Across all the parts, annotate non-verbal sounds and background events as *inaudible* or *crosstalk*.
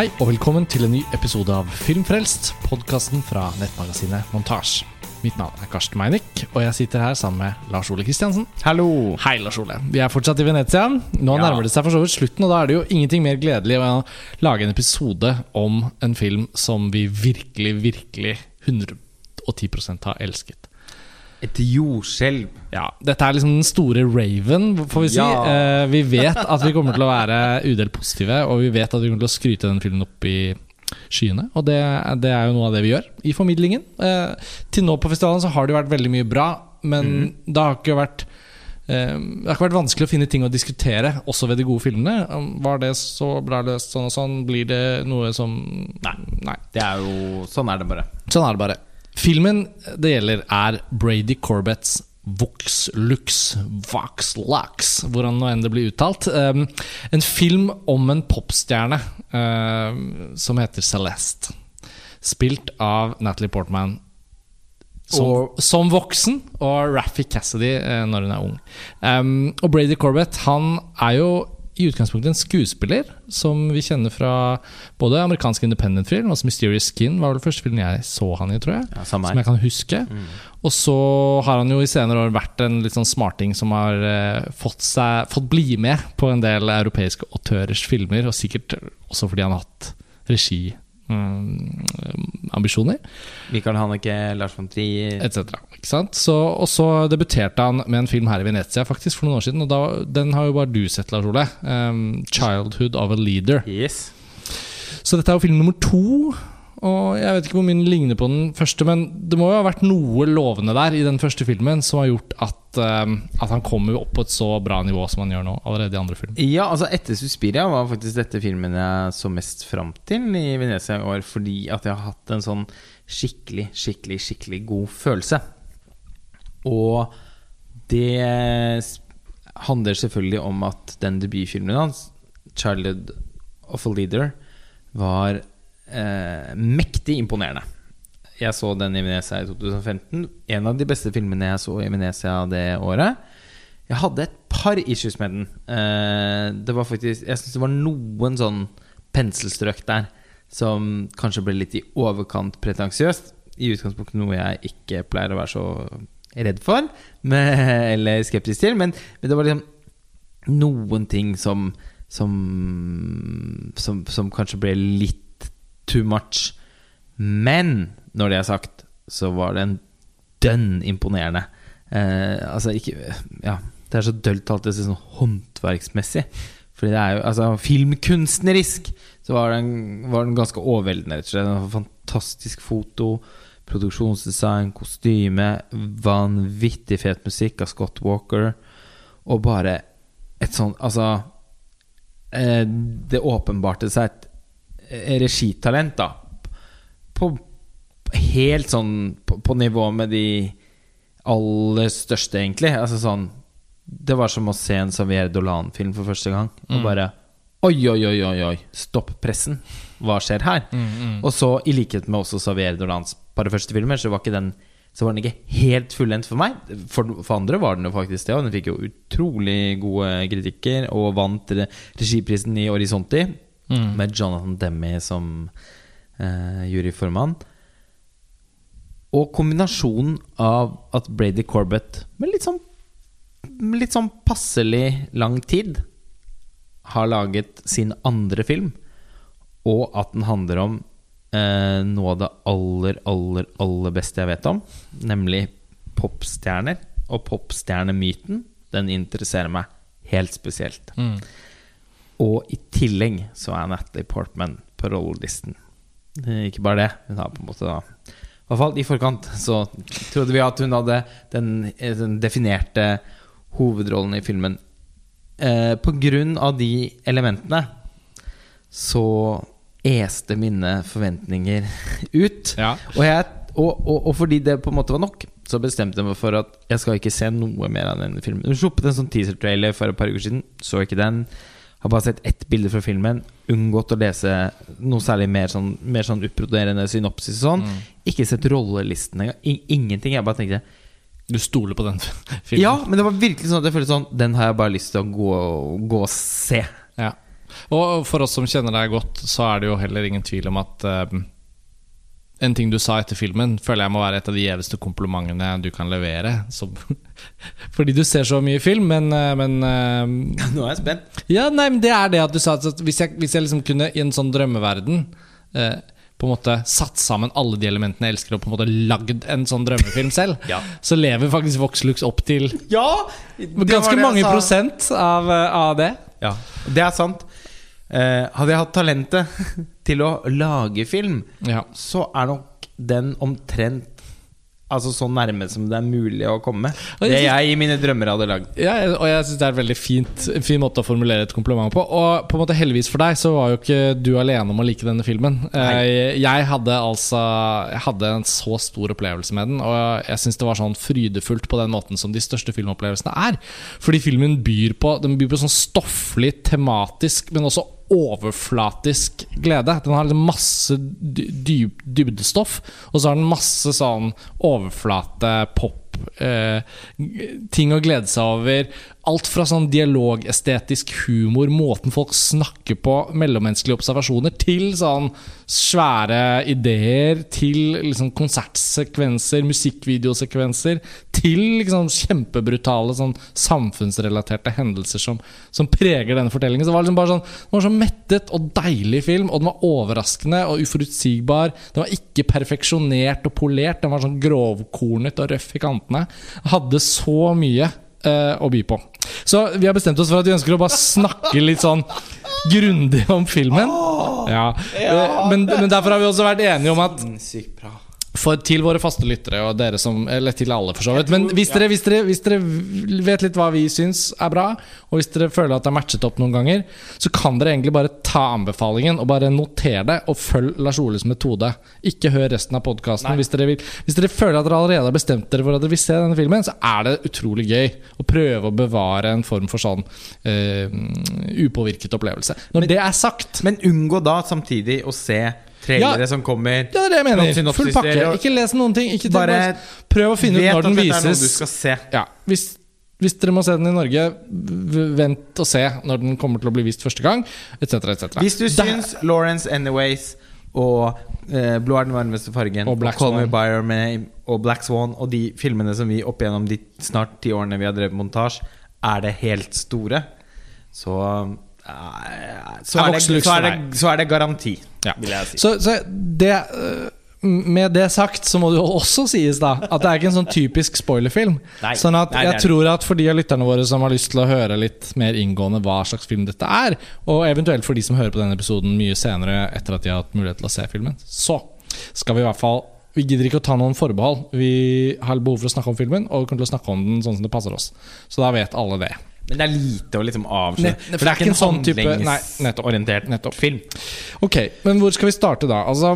Hei og velkommen til en ny episode av Filmfrelst, podkasten fra nettmagasinet Montasj. Mitt navn er Karsten Meinick, og jeg sitter her sammen med Lars Ole Kristiansen. Hallo! Hei, Lars Ole. Vi er fortsatt i Venezia. Nå Ja. nærmer det seg for så vidt slutten, og da er det jo ingenting mer gledelig å lage en episode om en film som vi virkelig, virkelig 110% har elsket. Et jordskjelv. Ja, Dette er liksom den store raven, får vi si. Ja. Eh, vi vet at vi kommer til å være udelt positive, og vi vet at vi kommer til å skryte den filmen opp i skyene. Og det, det er jo noe av det vi gjør i formidlingen. Eh, til nå på festivalen så har det vært veldig mye bra, men det har ikke vært eh, det har ikke vært vanskelig å finne ting å diskutere, også ved de gode filmene. Um, Var det så bra løst sånn og sånn? Blir det noe som Nei. Nei. Det er jo Sånn er det bare. Sånn er det bare. Filmen det gjelder, er Brady Corbetts Vox Lux, Vox Lux, hvordan nå enn det blir uttalt. Um, en film om en popstjerne um, som heter Celeste. Spilt av Natalie Portman som, Og- som voksen, og Raffy Cassidy uh, når hun er ung. Um, og Brady Corbett han er jo i utgangspunktet en skuespiller som vi kjenner fra både amerikansk independent-film, altså Mysterious Skin var vel den første filmen jeg så han i, tror jeg. Ja, Som jeg kan huske. Og så har han jo i senere år vært en litt sånn smarting som har eh, fått, seg, fått bli med på en del europeiske autørers filmer, og sikkert også fordi han har hatt regiambisjoner. Michael Haneke, Lars von Trier etc. Og så debuterte han med en film her i Venezia faktisk for noen år siden. Og da, den har jo bare du sett, Lars Ole. Um, 'Childhood of a Leader'. Yes. Så dette er jo film nummer to. Og jeg vet ikke hvor den ligner på den første, men det må jo ha vært noe lovende der i den første filmen som har gjort at, um, at han kommer opp på et så bra nivå som han gjør nå, allerede i andre film. Ja, altså etter Suspiria var faktisk dette filmen jeg så mest fram til i Venezia i år, fordi at jeg har hatt en sånn skikkelig, skikkelig, skikkelig god følelse. Og det handler selvfølgelig om at den debutfilmen hans, 'Childhood of a Leader', var eh, mektig imponerende. Jeg så den i Venezia i 2015. En av de beste filmene jeg så i Venezia det året. Jeg hadde et par issues med den. Eh, det var faktisk Jeg syns det var noen sånn penselstrøk der som kanskje ble litt i overkant pretensiøst. I utgangspunktet noe jeg ikke pleier å være så redd for, med, eller skeptisk til. Men, men det var liksom noen ting som som, som som kanskje ble litt too much. Men når det er sagt, så var den dønn imponerende. Eh, altså ikke Ja, det er så dølt alltid sånn håndverksmessig. Fordi det er jo Altså, filmkunstnerisk så var den, var den ganske overveldende, rett og slett. Fantastisk foto, produksjonsdesign, kostyme, vanvittig fet musikk av Scott Walker, og bare et sånn Altså eh, Det åpenbarte seg regitalent, da. På helt sånn på, på nivå med de aller største, egentlig. Altså sånn Det var som å se en Xavier Dolan-film for første gang. Og bare Oi, oi, oi, oi, oi. Stopp pressen. Hva skjer her? Og så, i likhet med også Xavier Dolans par første filmer, så var ikke den så var den ikke helt fullendt for meg. For, for andre var den jo faktisk det, og den fikk jo utrolig gode kritikker, og vant regiprisen i Horisonti, med Jonathan Demme som eh, juryformann. Og kombinasjonen av at Brady Corbett med litt sånn Litt sånn passelig lang tid har laget sin andre film, og at den handler om eh, noe av det aller, aller, aller beste jeg vet om, nemlig popstjerner. Og popstjernemyten, den interesserer meg helt spesielt. Og i tillegg så er Natalie Portman på rollelisten. Ikke bare det, hun har på en måte da I hvert fall i forkant så trodde vi at hun hadde den, den definerte hovedrollen i filmen. Eh, på grunn av de elementene så este mine forventninger *laughs* ut. Ja. Og, jeg, og, og, og fordi det på en måte var nok, så bestemte jeg meg for at jeg skal ikke se noe mer av denne filmen. Hun sluppet en sånn teaser-trailer for et par uker siden. Så ikke den. Har bare sett ett bilde fra filmen. Unngått å lese noe særlig mer sånn, mer sånn uppbroderende synopsis og sånn. Ikke sett rollelisten engang. Ingenting. Jeg bare tenkte Du stoler på den *laughs* filmen? Ja, men det var virkelig sånn at jeg følte sånn Den har jeg bare lyst til å gå, gå og se. Ja. Og for oss som kjenner deg godt, så er det jo heller ingen tvil om at eh, en ting du sa etter filmen, føler jeg må være et av de gjeveste komplimentene du kan levere. Som, *laughs* fordi du ser så mye film, men, eh, men eh, Nå er jeg spent. Ja, nei, men det er det at du sa at hvis jeg, hvis jeg liksom kunne i en sånn drømmeverden eh, på en måte satt sammen alle de elementene jeg elsker, og på en måte lagd en sånn drømmefilm selv, Ja. så lever faktisk Voxlux opp til Ja! ganske mange prosent av, eh, av det. Ja, det er sant. Eh, hadde jeg hatt talentet *laughs* til å lage film, Ja. så er nok den omtrent Altså så nærme som det er mulig å komme. Jeg Det jeg i mine drømmer hadde lagd. Ja, og jeg syns det er en veldig fint, fin måte å formulere et kompliment på. Og på en måte heldigvis for deg så var jo ikke du alene om å like denne filmen. Eh, Jeg hadde altså Jeg hadde en så stor opplevelse med den, og jeg syns det var sånn frydefullt på den måten som de største filmopplevelsene er. Fordi filmen byr på Den byr på sånn stofflig, tematisk, men også overflatisk glede. Den har liksom masse dy- dyp, dybdestoff, og så har den masse sånn overflate, pop eh, ting å glede seg over. Alt fra sånn dialogestetisk humor, måten folk snakker på, mellommenneskelige observasjoner, til sånn svære ideer, til liksom konsertsekvenser, musikkvideosekvenser, til liksom kjempebrutale sånn samfunnsrelaterte hendelser som, som preger denne fortellingen. Så det var liksom bare sånn Det var så mettet og deilig film, og den var overraskende og uforutsigbar. Den var ikke perfeksjonert og polert, den var sånn grovkornet og røff i kantene. Hadde så mye eh, å by på. Så vi har bestemt oss for at vi ønsker å bare snakke litt sånn grundig om filmen. Ja. Eh, Men, men derfor har vi også vært enige om at Sinnssykt bra. For, til våre faste lyttere og dere som Eller til alle, for så vidt. Men hvis dere, hvis, dere, hvis dere vet litt hva vi syns er bra, og hvis dere føler at det er matchet opp noen ganger, så kan dere egentlig bare ta anbefalingen og bare notere det, og følg Lars Oles metode. Ikke hør resten av podkasten. Hvis, hvis dere føler at dere allerede har bestemt dere for at dere vil se denne filmen, så er det utrolig gøy å prøve å bevare en form for sånn uh, upåvirket opplevelse. Når det er sagt Men unngå da samtidig å se trailere Ja. som kommer. Ja, det er det jeg mener. Full pakke. Ikke les noen ting. Ikke Bare prøv å finne ut når den vises. Ja, hvis, hvis dere må se den i Norge, vent og se når den kommer til å bli vist første gang, etc. etc. Hvis du syns Lawrence Anyways og eh, Blå er den varmeste fargen Og Black og, Me Swan. By Your Name og Black Swan og de filmene som vi opp gjennom de snart ti årene vi har drevet montasje, er det helt store, så så Er det, så, er det, så er det garanti, Ja. vil jeg si. Så, så det øh, med det sagt, så må det jo også sies da at det er ikke en sånn typisk spoilerfilm. Nei. Sånn at Nei, jeg tror at for de av lytterne våre som har lyst til å høre litt mer inngående hva slags film dette er, og eventuelt for de som hører på denne episoden mye senere etter at de har hatt mulighet til å se filmen, så skal vi i hvert fall vi gidder ikke å ta noen forbehold. Vi har behov for å snakke om filmen, og vi kommer til å snakke om den sånn som det passer oss. Så da vet alle det. Men det er lite å liksom avsløre. For det er ikke en sånn type- nei, nettopp. film. Ok, men hvor skal vi starte da? Altså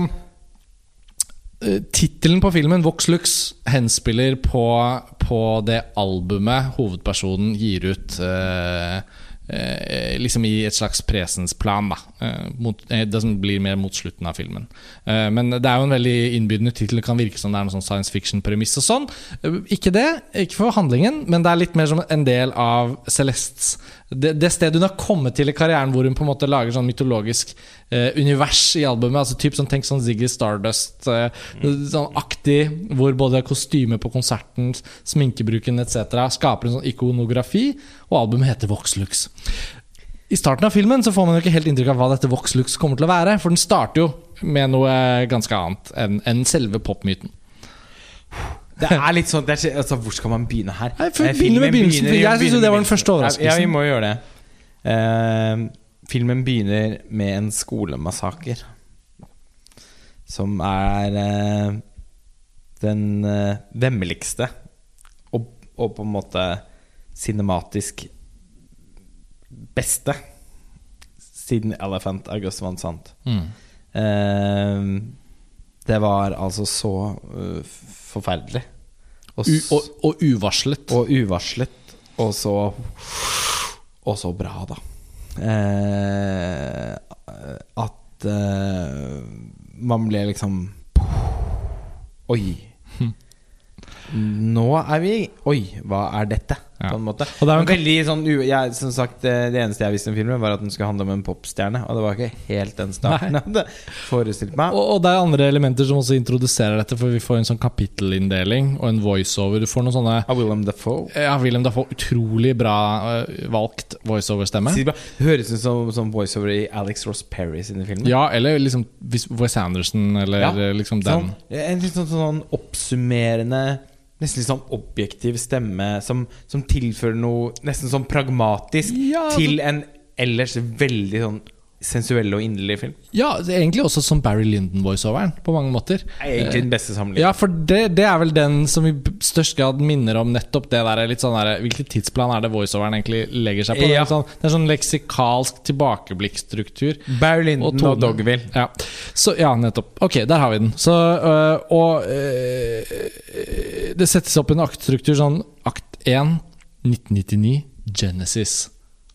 eh, Tittelen på filmen, Vox Lux, henspiller på, på det albumet hovedpersonen gir ut eh, eh, Liksom i et slags presensplan, da. Eh, mot, eh, det som blir mer mot slutten av filmen. Eh, men det er jo en veldig innbydende tittel. Kan virke som det er noen sånn science fiction-premiss og sånn. Eh, ikke det, ikke for handlingen, men det er litt mer som en del av Celestes det, det stedet hun har kommet til i karrieren, hvor hun på en måte lager sånn mytologisk eh, univers i albumet. Altså typ sånn, Tenk sånn Ziggy Stardust, eh, sånn aktig, hvor både kostyme på konserten, sminkebruken etc. skaper en sånn ikonografi, og albumet heter Voxlux. I starten av filmen så får man jo ikke helt inntrykk av hva dette Voxlux kommer til å være, for den starter jo med noe ganske annet enn enn selve popmyten. Det er litt sånn det er, altså, Hvor skal man begynne her? Nei, for- Eh, begynne med begynnelsen, begynner- jeg synes jo det var den første overraskelsen. Ja, vi må gjøre det. Uh, filmen begynner med en skolemassaker. Som er uh, den uh, vemmeligste og, og på en måte cinematisk beste siden Elephant av Gus Van Sant. Mm. Eh, det var altså så uh, forferdelig. Og, U og, og uvarslet. og uvarslet, og så Og så bra, da. Eh, at eh, man ble liksom Oi. Nå er vi Oi, hva er dette? Ja. På en måte Og det er en Veldig sånn jeg, Som sagt, det, det eneste jeg visste om filmen, var at den skulle handle om en popstjerne. Og det var ikke helt den starten jeg hadde forestilt meg. Og, og det er andre elementer som også introduserer dette, for vi får en sånn kapittelinndeling og en voiceover. Du får noen sånne Av Willem Dafoe. Ja, William Dafoe, utrolig bra uh, valgt voiceover-stemme. Høres ut som, som voiceover i Alex Ross Perry sine filmer. Ja, eller liksom Wes Anderson, eller Ja, øh, liksom den. Sånn, en litt sånn, sånn oppsummerende Nesten litt sånn objektiv stemme som, som tilfører noe nesten sånn pragmatisk Ja, til en ellers veldig sånn sensuell og inderlig film. Ja, det egentlig også som Barry Lyndon-voiceoveren, på mange måter. Er egentlig den beste sammenligningen. Ja, for det, det er vel den som i størst grad minner om nettopp det der litt sånn der, Hvilken tidsplan er det voiceoveren egentlig legger seg på? Det er sånn, det er sånn leksikalsk tilbakeblikkstruktur. Barry Lyndon og, og Dogville. Ja. Så, ja, nettopp. Ok, der har vi den. Så, øh, og øh, det settes opp en aktstruktur sånn Akt 1, 1999, Genesis.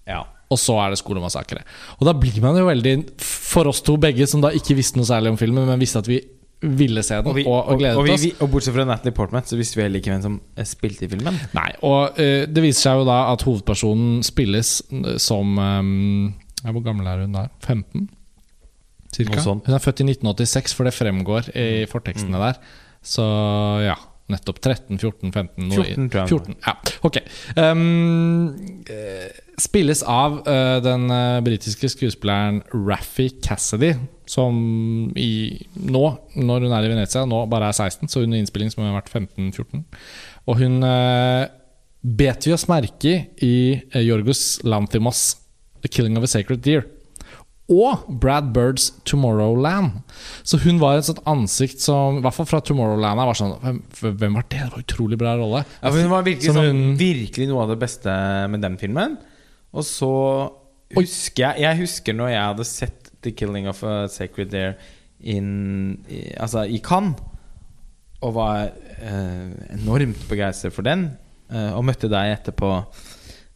Ja. Og så er det skolemassakre. Og da blir man jo veldig For oss to begge, som da ikke visste noe særlig om filmen, men visste at vi ville se den og, vi, og, og, gledet og, vi, oss. vi, og bortsett fra Natalie Portman, så visste vi heller ikke hvem som eh, spilte i filmen. Nei, og uh, det viser seg jo da at hovedpersonen spilles eh, som um, Hvor gammel er hun da? 15? Cirka? Hun er født i 1986, for det fremgår i fortekstene der. Så ja. Nettopp 13, 14, 15 noe 14, tror jeg. 14, ja, ok. Eh, Spilles av uh, den uh, britiske skuespilleren Raffi Cassidy Som i nå, når hun er i Venezia Nå bare er 16, så under innspilling som hun har vært 15-14 Og hun uh, bet vi oss merke i uh, Jorgos Lanthimos The Killing of a Sacred Deer og Brad Birds Tomorrowland. Så hun var et sånt ansikt som I hvert fall fra Tomorrowland var sånn Hvem, hvem var det? Det var en utrolig bra rolle. Ja, Hun var virkelig, sånn, hun- virkelig noe av det beste med den filmen. Og så husker jeg Jeg husker når jeg hadde sett The Killing of a Sacred Deer in, i, altså, i Cannes, og var eh, enormt begeistret for den, eh, og møtte deg etterpå.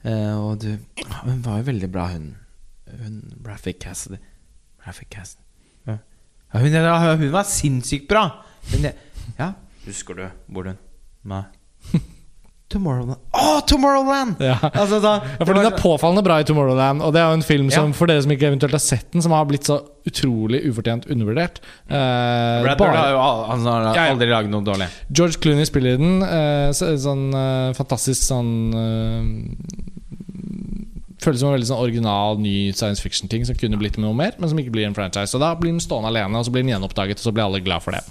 Eh, og du Hun var jo veldig bra, hun. Hun Raffi Cassidy. Raffi Cassidy. Ja. Ja, hun, hun var sinnssykt bra! Hun, ja, husker du hun Nei. *laughs* Tomorrowland. Å, Tomorrowland! Ja. Altså, da, Ja, for Den er påfallende bra i Tomorrowland, og det er jo en film som Ja. for dere som ikke eventuelt har sett den, som har blitt så utrolig ufortjent undervurdert. Eh, Brad Bird har jo al- han har Ja, ja. aldri laget noe dårlig. George Clooney spiller i den. Eh, så, sånn eh, fantastisk sånn eh, Føles som en veldig sånn original, ny science fiction-ting som kunne blitt med noe mer, men som ikke blir en franchise. Og da blir den stående alene, og så blir den gjenoppdaget, og så blir alle glad for det.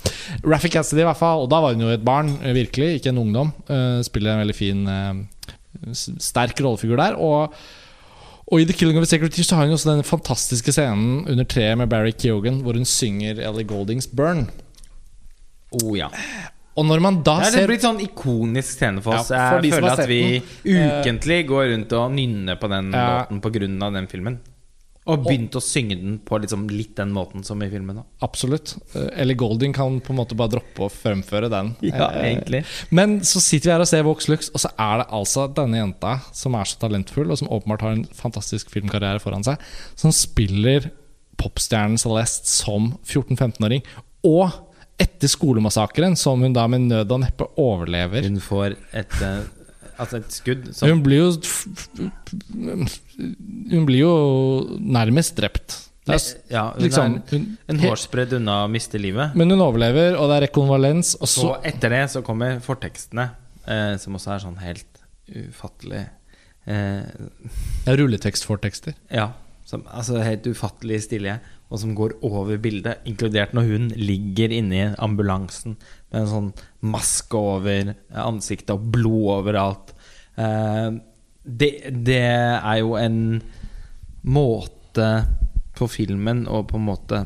Raffi Cassidy, i hvert fall, og da var hun jo et barn, eh, virkelig, ikke en ungdom. Uh, spiller en veldig fin, uh, sterk rollefigur der. Og og i The Killing of a Sacred Tears har hun også den fantastiske scenen under treet med Barry Keoghan, hvor hun synger Ellie Goldings 'Burn'. Oh, ja. Og når man da Det er ser blitt sånn ikonisk scene for oss. Ja, for jeg føler at vi ukentlig går rundt og nynner på den Ja. måten pga. den filmen. Og begynt å synge den på liksom litt den måten som i filmen. Da. Absolutt. Eh, Ellie Golding kan på en måte bare droppe å fremføre den. *laughs* Ja, Eh, egentlig. Men så sitter vi her og ser Vox Lux, og så er det altså denne jenta som er så talentfull, og som åpenbart har en fantastisk filmkarriere foran seg, som spiller popstjernen Celeste som 14-15-åring. Og etter skolemassakren, som hun da med nød og neppe overlever Hun får et, eh, altså et skudd som Hun blir jo Hun blir jo nærmest drept. Det er, ja, hun liksom, er hun, en hårsbredd unna å miste livet. Men hun overlever, og det er rekonvalens. Og så Så etter det så kommer fortekstene, eh, som også er sånn helt ufattelig eh, ja, rulletekstfortekster. Ja. Som, altså helt ufattelig stilige, og som går over bildet. Inkludert når hun ligger inni ambulansen med en sånn maske over ansiktet og blod overalt. Eh, det, det er jo en måte på filmen å på en måte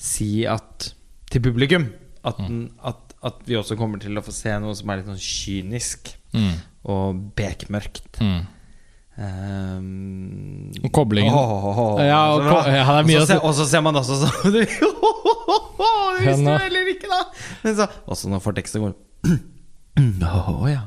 si at til publikum at, den, at, at vi også kommer til å få se noe som er litt sånn kynisk Mm. og bekmørkt. Mm. Um, koblingen. Ja, og så ko- ja, det er mye og, å si. og så ser man også sånn *laughs* Det visste du heller ikke, da! Men så, også når forteksten går *clears throat* Å ja.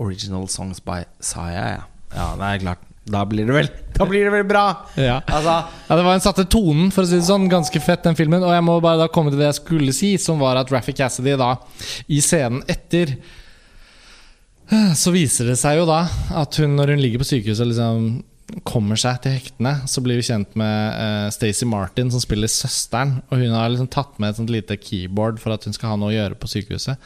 Original songs by Saya, ja. Ja, det er klart. Da blir det vel *laughs* Da blir det vel bra! Ja. Altså Ja, det var en satte tonen, for å si det sånn. Ganske fett, den filmen. Og jeg må bare da komme til det jeg skulle si, som var at Raffi Cassidy da, i scenen etter Så viser det seg jo da at hun, når hun ligger på sykehuset og liksom kommer seg til hektene, så blir vi kjent med uh, Stacey Martin, som spiller søsteren. Og hun har liksom tatt med et sånt lite keyboard for at hun skal ha noe å gjøre på sykehuset.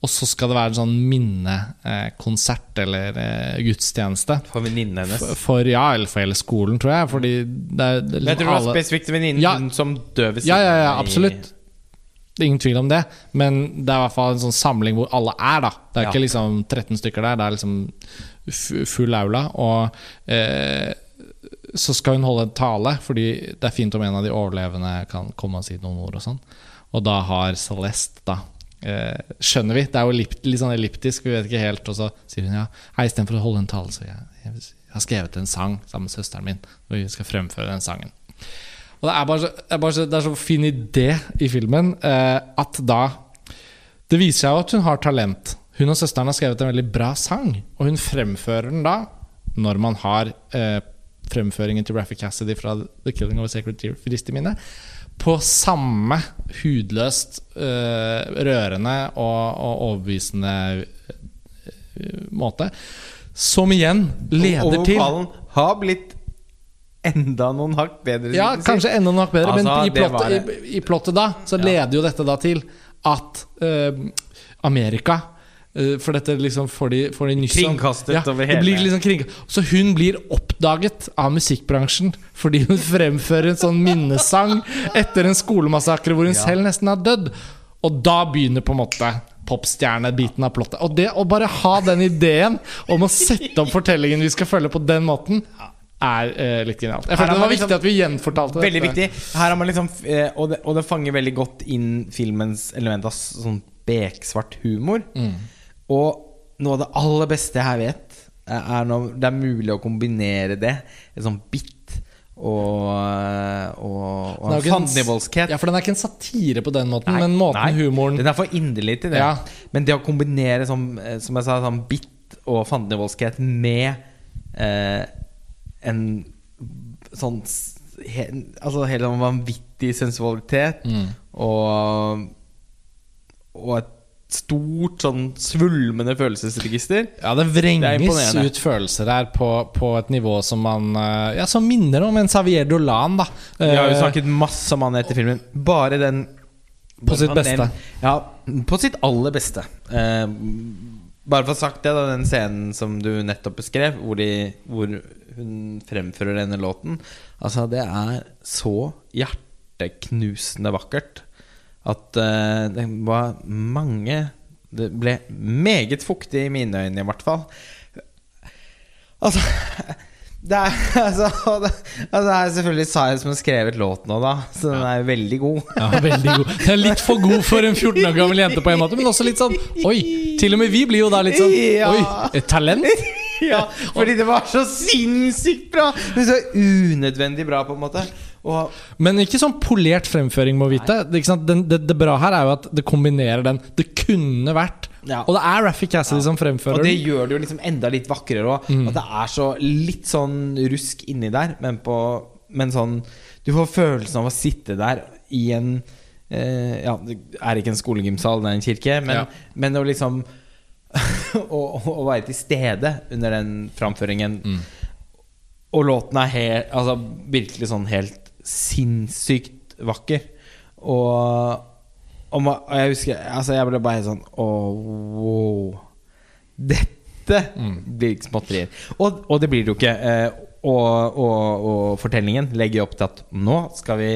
Og så skal det være en sånn minnekonsert eh, eller eh, gudstjeneste. For venninnen hennes. For, for, ja, eller for hele skolen, tror jeg. Fordi det er, det liksom, jeg tror det var alle- spesifikt venninnen Ja. som døv ved Ja, ja, ja, absolutt. Det er ingen tvil om det. Men det er i hvert fall en sånn samling hvor alle er. da Det er Ja. ikke liksom 13 stykker der, det er liksom full aula. Og eh, så skal hun holde en tale, fordi det er fint om en av de overlevende kan komme og si noen ord. Og sånn Og da har Celeste, da eh, Skjønner vi, det er jo litt, litt sånn elliptisk, vi vet ikke helt. Og så sier hun ja, hei, istedenfor å holde en tale, så jeg, jeg, jeg har skrevet en sang sammen med søsteren min, og vi skal fremføre den sangen. Og det er bare så, det er bare så, det er så fin idé i filmen eh, at da Det viser seg jo at hun har talent. Hun og søsteren har skrevet en veldig bra sang, og hun fremfører den da når man har eh, fremføringen til Raffi Cassidy fra The Killing of a Sacred Tear frist i minne. På samme hudløst, eh, rørende og, og overbevisende eh, måte. Som igjen leder til og vokalen har blitt enda noen hakk bedre. Ja, si. kanskje enda noen hakk bedre, Altså, men i plottet, i, i plottet da så Ja. leder jo dette da til at uh, Amerika uh, For dette liksom får de, får de nyss om- Kringkastet over det blir hele. liksom kring, Så hun blir oppdaget av musikkbransjen fordi hun *laughs* fremfører en sånn minnesang etter en skolemassakre hvor hun Ja. selv nesten har dødd. Og da begynner på en måte popstjernebiten av plottet. Og det å bare ha den ideen om å sette opp fortellingen vi skal følge på den måten, er eh, litt genialt. Jeg Her følte det var liksom- viktig at vi gjenfortalte Veldig dette. viktig. Her har man liksom eh, og, det, og det fanger veldig godt inn filmens element av sånn beksvart humor. Mm. Og noe av det aller beste jeg vet, er er når det er mulig å kombinere det. En sånn bit og, og, og en en- fandenivoldskhet. Ja, for den er ikke en satire på den måten, Nei, men måten nei, humoren Den er for inderlig til det. Ja. Men det å kombinere som, eh, som jeg sa, sånn bit og fandenivoldskhet med eh, en sånn he, Altså helt sånn vanvittig sensualitet Mm. og Og et stort sånn svulmende følelsesregister. Ja, det vrenges det ut følelser her på, på et nivå som man eh, Ja, som minner om en Xavier Dolan, da. Vi har jo Eh, snakket masse om han etter filmen. Bare den På sitt beste. Ja, på sitt aller beste. Eh, bare for å ha sagt det, da, den scenen som du nettopp beskrev, hvor, de, hvor hun fremfører denne låten Altså, det er så hjerteknusende vakkert at uh, det var mange Det ble meget fuktig i mine øyne, i hvert fall. Altså det er, *laughs* altså, det, altså, det er selvfølgelig Sire som har skrevet låten nå, da. Så den er veldig god. Ja, veldig god. Den er litt for god for en 14 år gammel jente på en måte, men også litt sånn Oi! Til og med vi blir jo da litt sånn Oi! Et talent? *laughs* ja, fordi det var så sinnssykt bra! Men så unødvendig bra, på en måte. Og Men ikke sånn polert fremføring, må vite. Det, det, det bra her er jo at det kombinerer den Det kunne vært Ja. Og det er Raffi Cassidy som fremfører Og det den. gjør det jo liksom enda litt vakrere òg. At det er så litt sånn rusk inni der, men på Men sånn Du får følelsen av å sitte der i en eh, Ja, det er ikke en skolegymsal, det er en kirke, men, Ja. men å liksom *laughs* å, å være til stede under den framføringen. Og låten er helt Altså virkelig sånn helt sinnssykt vakker. Og, og, jeg husker Altså jeg ble bare helt sånn Å, wow. Dette blir ikke småtterier. Og, og det blir det jo ikke. Eh, og, og, og fortellingen legger opp til at nå skal vi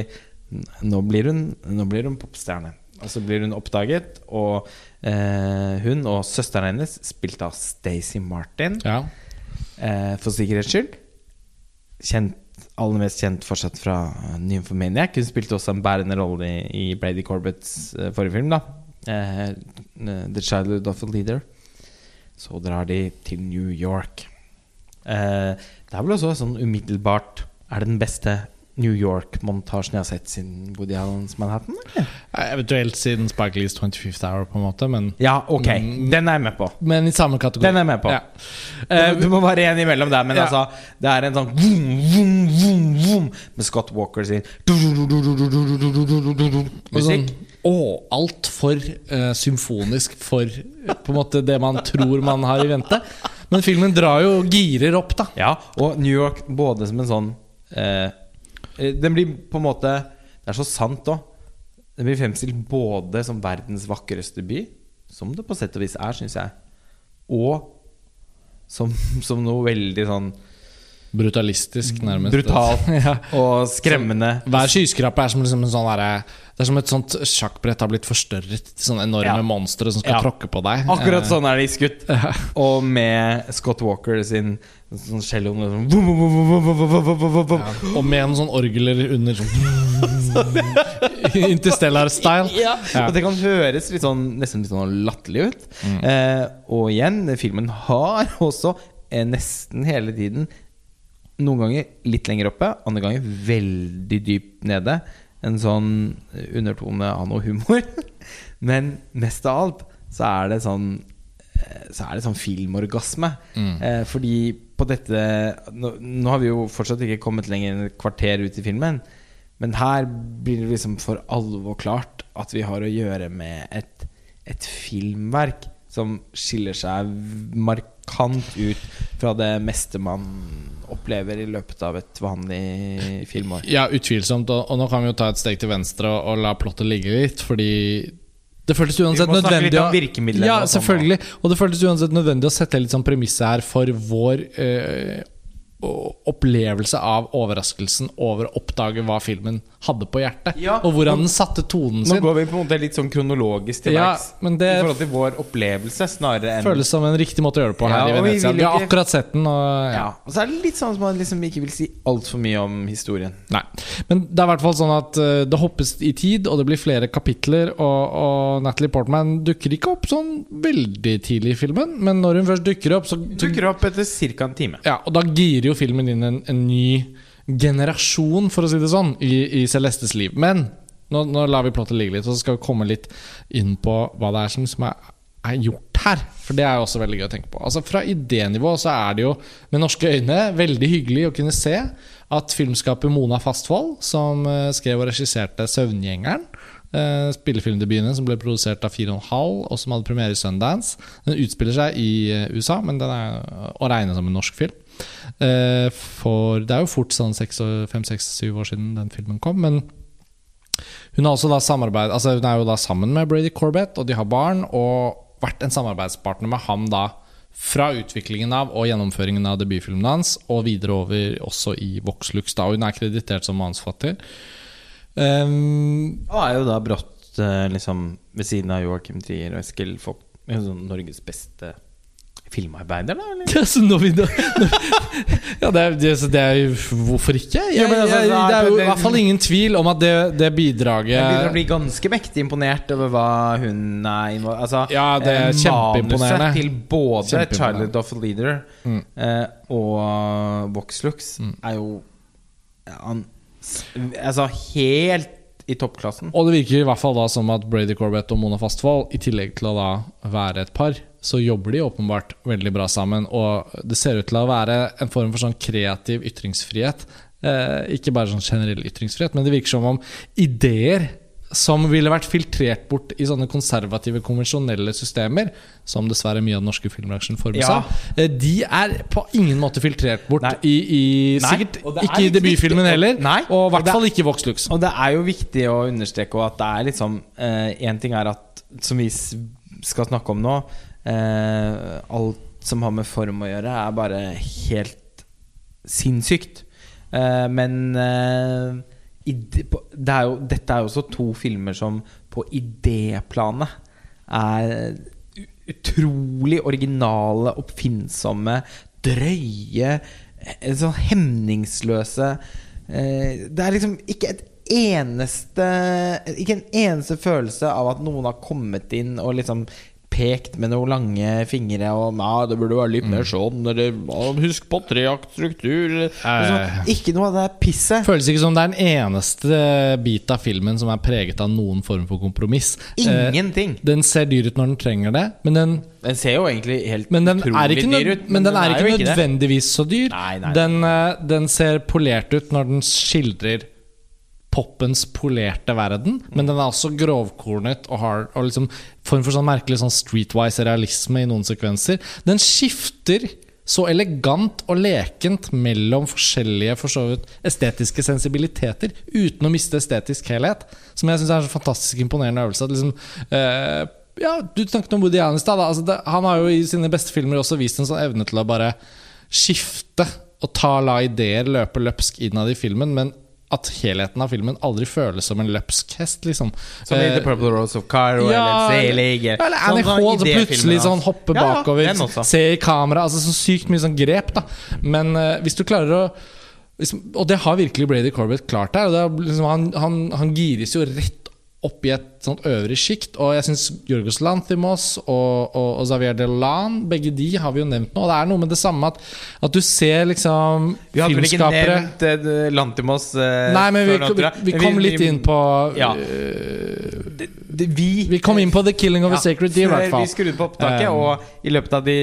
Nå blir hun, nå blir hun popstjerne. Og så blir hun oppdaget, og eh, hun og søsteren hennes, spilt av Stacey Martin, Ja. eh, for sikkerhets skyld. Kjent, aller mest kjent fortsatt fra Nymphomaniac. Hun spilte også en bærende rolle i, i Brady Corbetts uh, forrige film. da Uh, The Childhood of a Leader. Så drar de til New York. Uh, det er vel også sånn umiddelbart Er det den beste New York-montasjen jeg har sett siden Woody Allens Manhattan? Eller? Eventuelt siden Spike Lees 25th Hour, på en måte, men, Ja, ok. men, Den er jeg med på. men i samme kategori. Den er jeg med på. Ja. Eh, Eh, du må være en imellom der, men Ja. altså Det er en sånn vum, vum, vum, vum, Med Scott Walker sin sånn, musikk. å, altfor uh, symfonisk for eh, på en måte det man tror man har i vente. Men filmen drar jo girer opp, da. Ja, og New York både som en sånn eh, eh Den blir på en måte Det er så sant òg. Den blir fremstilt både som verdens vakreste by, som det på sett og vis er, syns jeg, og som, som noe veldig sånn Brutalistisk, nærmest. Brutal *laughs* ja. og skremmende. Hver skyskrape er som liksom en sånn derre det er som et sånt sjakkbrett har blitt forstørret til sånne enorme Ja. monstre som skal Ja. tråkke på deg. Akkurat Eh, sånn er de skutt. *laughs* Og med Scott Walker sin sånn cello Og med en sånn orgel under Interstellar-style. Ja. ja. Og det kan høres litt sånn, nesten litt sånn latterlig ut. Mm. Eh, og igjen, filmen har også eh, nesten hele tiden noen ganger litt lenger oppe, andre ganger veldig dypt nede. En sånn undertone av noe humor. Men mest av alt så er det sånn så er det sånn filmorgasme. Mm. Eh, fordi på dette nå, nå har vi jo fortsatt ikke kommet lenger enn et kvarter ut i filmen. Men her blir det liksom for alvor klart at vi har å gjøre med et, et filmverk som skiller seg markant ut fra det meste man opplever i løpet av et vanlig filmår. Ja, utvilsomt. Og, og nå kan vi jo ta et steg til venstre og, og la plottet ligge litt, fordi det føltes uansett Vi må snakke nødvendig litt om virkemidlene Ja, sånn, selvfølgelig. Og det føltes uansett nødvendig å sette litt sånn premisset her for vår eh, opplevelse av overraskelsen over å oppdage hva filmen hadde på hjertet. Ja, og hvordan den satte tonen sin. Nå går vi på en måte litt sånn kronologisk til Ja, verks i forhold til vår opplevelse, snarere enn føles som en riktig måte å gjøre det på her Ja, i Venezia. vi. Vi har akkurat sett den, og ja. ja. Og så er det litt sånn som man liksom ikke vil si altfor mye om historien. Nei. Men det er i hvert fall sånn at uh, det hoppes i tid, og det blir flere kapitler. Og, og Natalie Portman dukker ikke opp sånn veldig tidlig i filmen, men når hun først dukker opp, så, så Dukker opp etter ca. en time. ja, Og da girer jo filmen inn en, en ny generasjon, for å si det sånn, i, i Celestes liv. Men nå, nå lar vi plottet ligge litt, og så skal vi komme litt inn på hva det er som, som er, er gjort her. For det er jo også veldig gøy å tenke på. Altså Fra idénivå så er det jo med norske øyne veldig hyggelig å kunne se at filmskaper Mona Fastvold, som eh, skrev og regisserte 'Søvngjengeren', eh, spillefilmdebutene som ble produsert av 4,5, og som hadde premiere i Sundance. Den utspiller seg i eh, USA, men den er å regne som en norsk film. Eh, For det er jo fort sånn fem-seks-syv år siden den filmen kom, men hun Altså hun er jo da sammen med Brady Corbett, og de har barn, og vært en samarbeidspartner med ham da fra utviklingen av og gjennomføringen av debutfilmen hans, og videre over også i Voxlux. da, Hun er kreditert som manusforfatter. Um, Og er jo da brått eh, liksom ved siden av Joachim Trier og Eskil Vogt sånn Norges beste filmarbeider, da? Eller? *laughs* Ja, så når vi da, når, ja, det er, det, det er jo Hvorfor ikke? Jeg, jeg, altså, jeg, det er jo i hvert fall ingen tvil om at det, det bidraget Jeg begynner å bli ganske mektig imponert over hva hun er involvert Altså, Ja, det er eh, kjempeimponerende. Til både Kjempeimponerende. 'Child of a Leader' Mm. eh, og Voxlux er jo an, Altså helt i toppklassen. Og det virker i hvert fall da som at Brady Corbett og Mona Fastvold, i tillegg til å da være et par, så jobber de åpenbart veldig bra sammen. Og det ser ut til å være en form for sånn kreativ ytringsfrihet. Eh, ikke bare sånn generell ytringsfrihet, men det virker som om ideer som ville vært filtrert bort i sånne konservative, konvensjonelle systemer, som dessverre mye av den norske filmbransjen formes Ja. eh, de er på ingen måte filtrert bort Nei. i, i Nei, Sikkert er ikke i debutfilmen heller, Nei, og i hvert fall ikke i Voxlux. Og det er jo viktig å understreke at det er liksom Én ting er at, som vi skal snakke om nå eh, Alt som har med form å gjøre, er bare helt sinnssykt. Eh, men eh, det er jo, dette er jo også to filmer som på idéplanet er utrolig originale, oppfinnsomme, drøye, eh, sånn hemningsløse eh, Det er liksom ikke et eneste Ikke en eneste følelse av at noen har kommet inn og liksom pekt med noen lange fingre og Nei, det burde være litt mer sånn, eller husk på treaktstruktur liksom, Ikke noe av det pisset. Føles ikke som det er den eneste bit av filmen som er preget av noen form for kompromiss. Eh, Ingenting. den ser dyr ut når den trenger det, men den, Den ser jo egentlig helt utrolig er dyr ut. men den er ikke nødvendigvis ikke så dyr. Nei, nei. Den, eh, den ser polert ut når den skildrer poppens polerte verden, men den er også grovkornet og har og liksom form for sånn merkelig sånn streetwise realisme i noen sekvenser. Den skifter så elegant og lekent mellom forskjellige for så vidt estetiske sensibiliteter uten å miste estetisk helhet. Som jeg syns er en så fantastisk imponerende øvelse. At liksom, eh, ja, Du snakket om Woody Allen i stad. Altså han har jo i sine beste filmer også vist en sånn evne til å bare skifte og ta la ideer løpe løpsk innad i filmen, men at helheten av filmen aldri føles som en løpsk hest, liksom. Som i Eh, The Purple Rose of Cairo ja, eller Selig. eller Annie Hall som plutselig sånn hopper Ja, bakover, ser i kamera. Altså Så sykt mye sånn grep, da. Men uh, hvis du klarer å hvis, Og det har virkelig Brady Corbett klart der. Er liksom, han, han, han gires jo rett opp i et sånt øvre sjikt. Og jeg syns Jorgos Lanthimos og, og, og Xavier Delan, begge de har vi jo nevnt nå. Og det er noe med det samme at, at du ser liksom Vi hadde vel ikke nevnt uh, Lanthimos uh, Nei, men vi, vi, vi kom litt inn på Ja. eh, det, det, vi, Vi kom inn på The Killing of a Sacred Deer, i hvert fall. vi skrudde på opptaket, og i løpet av de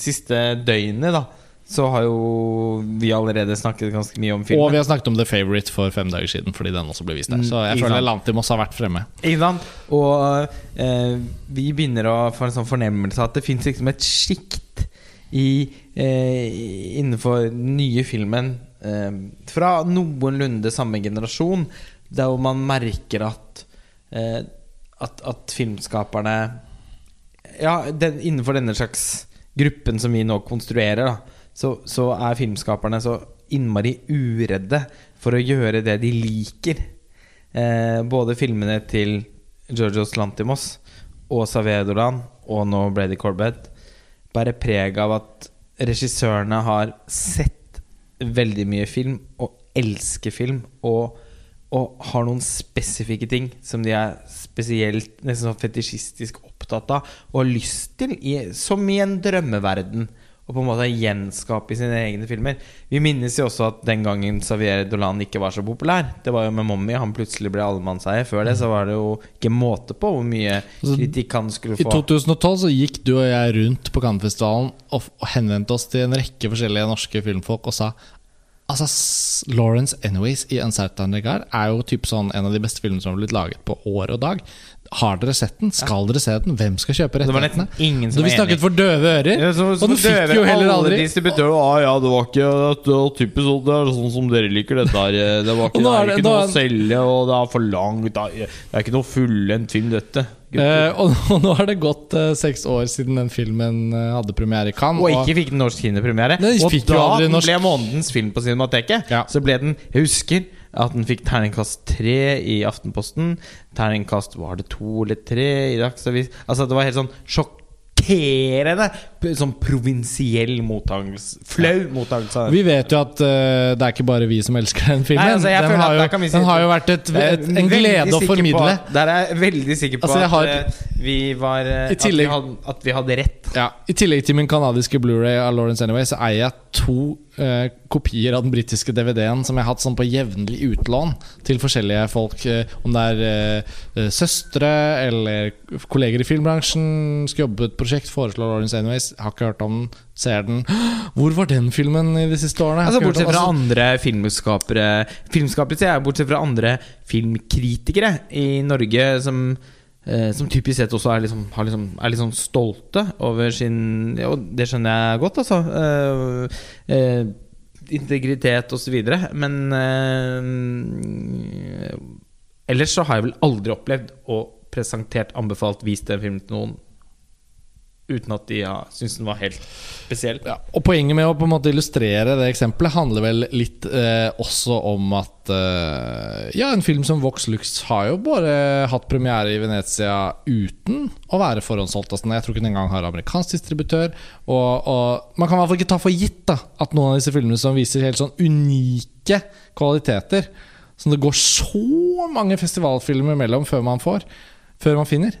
siste døgnene, da, så har jo vi allerede snakket ganske mye om filmen. Og vi har snakket om The Favourite for fem dager siden, fordi den også ble vist der. Mm, Så jeg ikke føler. Lantimos har vært fremme. Sant? Og eh, vi begynner å få en sånn fornemmelse at det fins liksom et sjikt i, eh, innenfor den nye filmen eh, fra noenlunde samme generasjon, der hvor man merker at eh, at, at filmskaperne Ja, den, innenfor denne slags gruppen som vi nå konstruerer, da, så, så er filmskaperne så innmari uredde for å gjøre det de liker. Eh, både filmene til Georgios Lantimos og Savedolan og nå Brady Corbett bærer preg av at regissørene har sett veldig mye film og elsker film og, og har noen spesifikke ting som de er spesielt nesten sånn fetisjistisk opptatt av og har lyst til, i, som i en drømmeverden. Og på en måte gjenskape i sine egne filmer. Vi minnes jo også at den gangen Xavier Dolan ikke var så populær. Det var jo med Mommy. Han plutselig ble allemannseie. Før det så var det jo ikke måte på hvor mye kritikk han skulle få. I 2012 så gikk du og jeg rundt på Cannes-festivalen og, henvendte oss til en rekke forskjellige norske filmfolk og sa Altså, Lawrence Anyways i Uncertain Regard er jo typ sånn en av de beste filmene som har blitt laget på år og dag. Har dere sett den? Skal dere se den? Hvem skal kjøpe Det var rettighetene? Så som vi snakket enig. for døve ører. Ja, så- så og den fikk jo heller aldri distributører ah, ja, det var ikke det var typisk sånn, Det er sånn som dere liker dette her. Det, var *laughs* ikke, det er ikke noe å selge, og det er for langt. Det er, ikke noe fullendt film, dette. Eh, og, *laughs* og nå har det gått uh, seks år siden den filmen uh, hadde premiere i Cannes. og ikke fikk den norsk kinopremiere. Og da ble månedens film på Cinemateket, Ja. så ble den Jeg husker at den fikk terningkast tre i Aftenposten. Terningkast var det to eller tre i Dagsavisen. Altså, det var helt sånn sjokkerende p- sånn provinsiell mottakelse. Flau mottakelse. Vi vet jo at uh, det er ikke bare vi som elsker den filmen. Nei, altså, den, har jo, si- den har jo vært et, et, en glede å formidle. på. Der er jeg veldig sikker på Altså, har- at eh, vi var eh, tillegg- at, vi hadde, at vi hadde rett. Ja, I tillegg til min kanadiske Blu-ray av Lawrence Anyway, så eier jeg to eh, kopier av den britiske DVD-en som jeg har hatt sånn på jevnlig utlån til forskjellige folk. eh, om det er eh, eh, søstre eller kolleger i filmbransjen. Skal jobbe på prosjekt, foreslår Lawrence Anyways. Har ikke hørt om den, ser den. *gasps* Hvor var den filmen i de siste årene? Altså Bortsett fra altså, andre filmskapere Filmskapere sier jeg, bortsett fra andre filmkritikere i Norge som eh, som typisk sett også er, liksom, har liksom, er sånn stolte over sin ja, Og det skjønner jeg godt, altså. Uh, uh, integritet osv. Men uh, ellers så har jeg vel aldri opplevd og presentert, anbefalt, vist den filmen til noen uten at de ja, syns den var helt spesiell. Ja, og Poenget med å på en måte illustrere det eksempelet handler vel litt eh, også om at eh, Ja, en film som Vox Lux har jo bare hatt premiere i Venezia uten å være forhåndssolgt. Altså, jeg tror ikke den engang har amerikansk distributør. Og, og man kan i hvert fall ikke ta for gitt da at noen av disse filmene som viser helt sånn unike kvaliteter, som det går så mange festivalfilmer mellom før man får, før man finner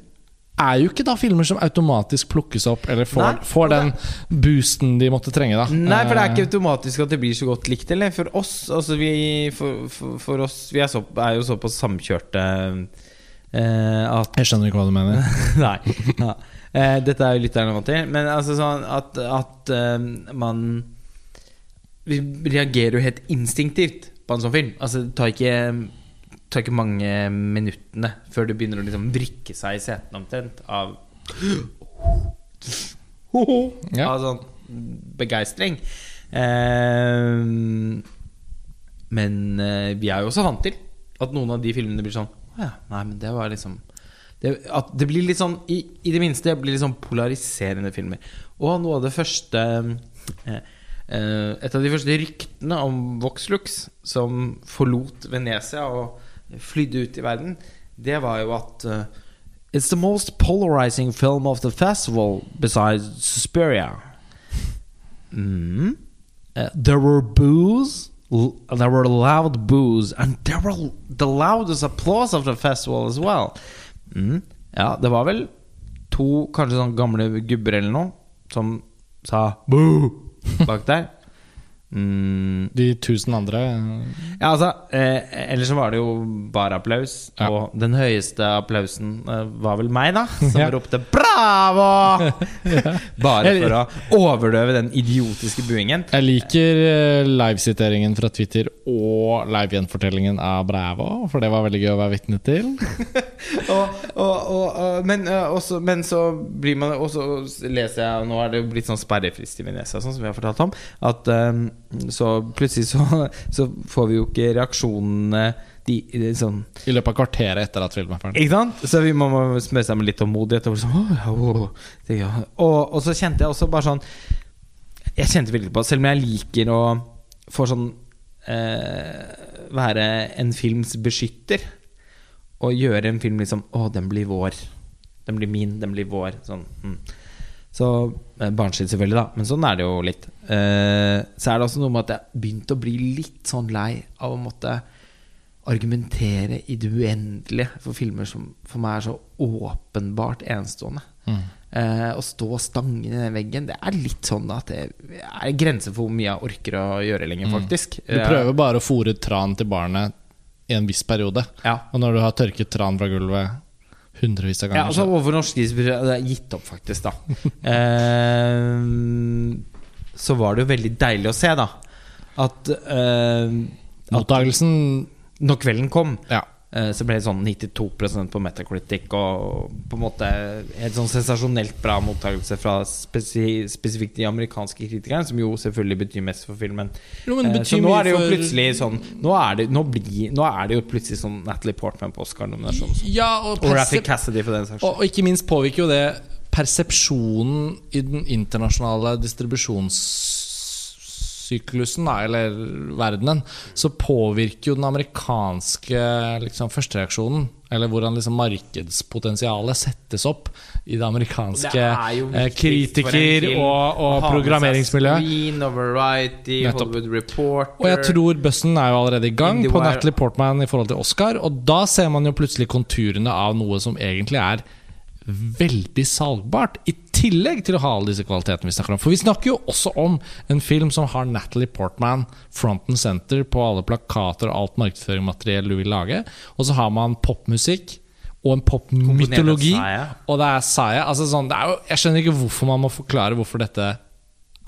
er jo ikke da filmer som automatisk plukkes opp, eller får, Nei, får den boosten de måtte trenge. da Nei, for det er ikke Eh, automatisk at det blir så godt likt. Eller for oss, altså vi, for, for, for oss Vi er, så, er jo såpass samkjørte eh, at Jeg skjønner ikke hva du mener. *laughs* Nei. Ja. Eh, dette er jo lytterne vant til. Men altså sånn at, at eh, man Vi reagerer jo helt instinktivt på en sånn film. Altså Det tar ikke tar ikke mange minuttene før det begynner å liksom vrikke seg i setene omtrent av *gasps* Ja. Av sånn begeistring. Eh, men eh, vi er jo også vant til at noen av de filmene blir sånn Å ja, nei, men det var liksom det, At det blir litt sånn i, I det minste blir litt sånn polariserende filmer. Og noe av det første eh, eh, Et av de første ryktene om Voxlux som forlot Venezia og flydde ut i verden, det var jo at uh, It's the most polarizing film of the festival besides Suspiria. Mm. Uh, there were boos, there were loud boos, and there were the loudest applause of the festival as well. Mm. Ja, det var vel to kanskje sånn gamle gubber eller noe som sa boo bak der. Mm. De tusen andre Ja, altså eh, Ellers så var det jo bare applaus. Ja. Og den høyeste applausen eh, var vel meg, da, som *laughs* Ja. ropte 'bravo!' *laughs* Bare for å overdøve den idiotiske buingen. Jeg liker eh, livesiteringen fra Twitter og livegjenfortellingen av Bræva, for det var veldig gøy å være vitne til. *laughs* og, og, og, men, eh, også, men så blir man Og så leser jeg Nå er det blitt sånn sperrefrist i Venezia, sånn som vi har fortalt om. At eh, så plutselig så, *laughs* så får vi jo ikke reaksjonene de, de, sånn I løpet av kvarteret etter at filmen er ferdig. Ikke sant? Så vi må må smøre seg med litt tålmodighet. Og, sånn, oh, oh, oh. og, og så kjente jeg også bare sånn Jeg kjente virkelig på Selv om jeg liker å få sånn Være en films beskytter og gjøre en film liksom Å, den blir vår. Den blir min, den blir vår. Sånn. Mm. Så eh, Barnslig, selvfølgelig, da, men sånn er det jo litt. Eh, så er det også noe med at jeg begynte å bli litt sånn lei av å måtte argumentere i det uendelige for filmer som for meg er så åpenbart enestående. Mm. Eh, å stå og stange i den veggen, det er litt sånn at det er grenser for hvor mye jeg orker å gjøre lenger, faktisk. Du prøver bare å fòre tran til barnet i en viss periode. Ja. Og når du har tørket tran fra gulvet hundrevis av Ja, ganger altså Overfor norske isbjørner Det er gitt opp, faktisk. da *laughs* eh, Så var det jo veldig deilig å se, da, at, eh, at Mottagelsen når kvelden kom, Ja. Eh, så ble det sånn 92% på Metacritic, og på en måte helt sånn sensasjonelt bra mottakelse fra spesi spesifikt de amerikanske kritikerne, som jo selvfølgelig betyr mest for filmen. No, men det Eh, så nå er det jo plutselig sånn Nå er det, nå blir, nå er det jo plutselig sånn Natalie Portman på Oscar-nominasjonen. Ja, og, Og Raffi Cassidy, for den saks skyld. og ikke minst påvirker jo det persepsjonen i den internasjonale distribusjonssyklusen, da, eller verdenen. Så påvirker jo den amerikanske liksom, førstereaksjonen, eller hvordan liksom markedspotensialet settes opp i det amerikanske Det eh, kritiker- og, og å ha med seg programmeringsmiljø. Screen og Variety, Hollywood Reporter Og jeg tror bøssen er jo allerede i gang på Natalie Portman i forhold til Oscar. Og da ser man jo plutselig konturene av noe som egentlig er veldig salgbart. I tillegg til å ha alle disse kvalitetene vi snakker om. For vi snakker jo også om en film som har Natalie Portman front and center på alle plakater og alt markedsføringsmateriell du vil lage. Og så har man popmusikk. Og en popmytologi. Og det er Saya. Altså sånn, det er jo, jeg skjønner ikke hvorfor man må forklare hvorfor dette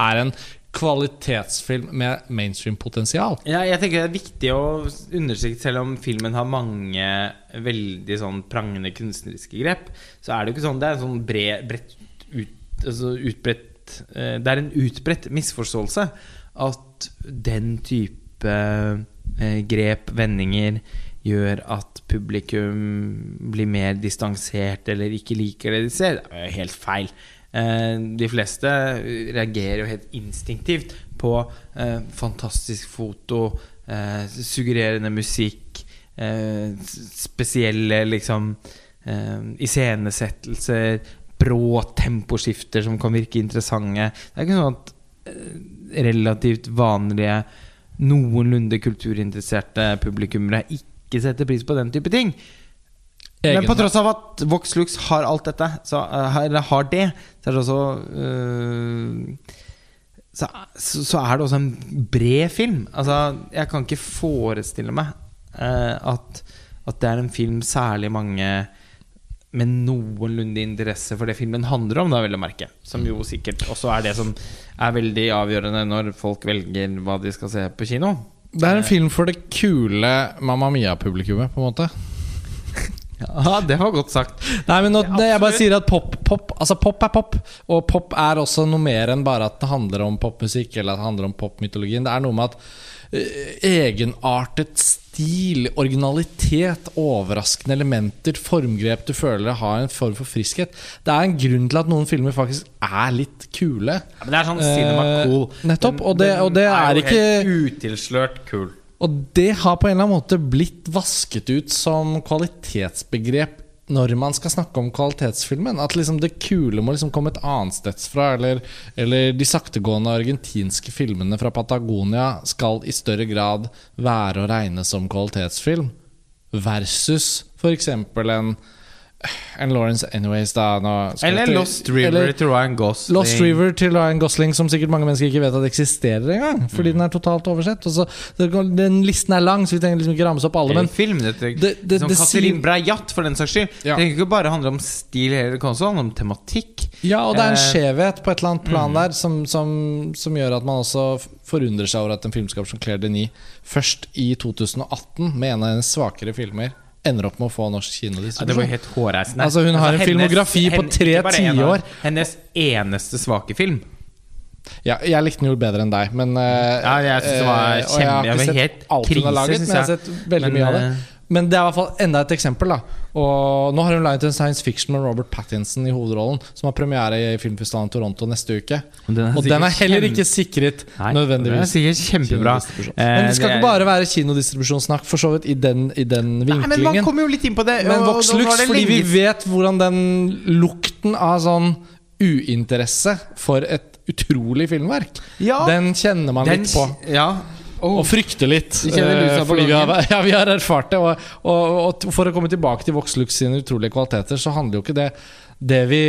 er en kvalitetsfilm med mainstream-potensial. Ja, jeg tenker det er viktig å understreke Selv om filmen har mange veldig sånn prangende kunstneriske grep, så er det jo ikke sånn Det er en sånn bred, bredt ut, altså utbredt eh, Det er en utbredt misforståelse at den type eh, grep, vendinger, gjør at publikum blir mer distansert eller ikke liker det de ser. Det er helt feil. Eh, De fleste reagerer jo helt instinktivt på eh, fantastisk foto, eh, suggererende musikk, eh, spesielle liksom eh, iscenesettelser, brå temposkifter som kan virke interessante. Det er ikke sånn at eh, relativt vanlige, noenlunde kulturinteresserte publikummere ikke setter pris på den type ting. Men på tross av at Vox Lux har alt dette, så, eh, eller har det, så er det også øh, så, så så er det også en bred film. Altså, jeg kan ikke forestille meg øh, at, at det er en film særlig mange med noenlunde interesse for det filmen handler om, da, vil jeg merke. Som jo sikkert også er det som er veldig avgjørende når folk velger hva de skal se på kino. Det er en film for det kule Mamma Mia-publikummet, på en måte. *laughs* Ja, det var godt sagt. Nei, men nå, det, Jeg bare sier at pop, pop Altså pop er pop, og pop er også noe mer enn bare at det handler om popmusikk eller at det handler om popmytologien. Det er noe med at egenartet stil, originalitet, overraskende elementer, formgrep du føler har en form for friskhet. Det er en grunn til at noen filmer faktisk er litt kule. Ja, men det er sånn cinema Eh, cool. nettopp, og det- og det er jo ikke- helt utilslørt kul. Og det har på en eller annen måte blitt vasket ut som kvalitetsbegrep når man skal snakke om kvalitetsfilmen. At liksom det kule må liksom komme et annet sted fra. Eller, eller de saktegående argentinske filmene fra Patagonia skal i større grad være å regne som kvalitetsfilm. Versus f.eks. en en Lawrence Anyways, da. Eller til- Lost River eller- til Ryan Gosling. Lost River til Ryan Gosling, som sikkert mange mennesker ikke vet at eksisterer engang. Fordi den er totalt oversett. Og så, den listen er lang, så vi trenger liksom ikke ramse opp alle. Men film, det- det- som det Catherine sier- Breillat, for den saks skyld. Ja. Det trenger ikke bare handle om stil, det kan også handle om tematikk. ja, og det er en Eh, mm. skjevhet på et eller annet plan der som, som, som gjør at man også forundrer seg over at en filmskaper som Claire Denis først i 2018, med en av hennes svakere filmer, ender opp med å få norsk Ja, det var helt hårreisende. Altså, hun har en filmografi på tre tiår. Hennes eneste svake film. Ja, jeg likte den jo bedre enn deg, men uh, Ja, jeg synes det var kjempe, og jeg har ikke sett alt hun har laget, men jeg har sett veldig Men, mye av det. Men det er i hvert fall enda et eksempel. da Og Nå har hun laget en science fiction med Robert Pattinson i hovedrollen, som har premiere i filmfestivalen Toronto neste uke. Og den er Og den er heller ikke sikret Nei, nødvendigvis. Den er sikkert kjempebra. Eh, Men det skal det ikke bare være kinodistribusjonssnakk, for så vidt, i den, i den Nei, men man kommer jo litt inn på det. Men og- Vox og nå var Lux, det fordi vi vet hvordan den lukten av sånn uinteresse for et utrolig filmverk, Ja. den kjenner man Den- litt på. Ja. Oh. Og frykte litt. På fordi vi har, *laughs* ja, vi har erfart det. Og, og, og for å komme tilbake til Vox sine utrolige kvaliteter, så handler jo ikke det Det vi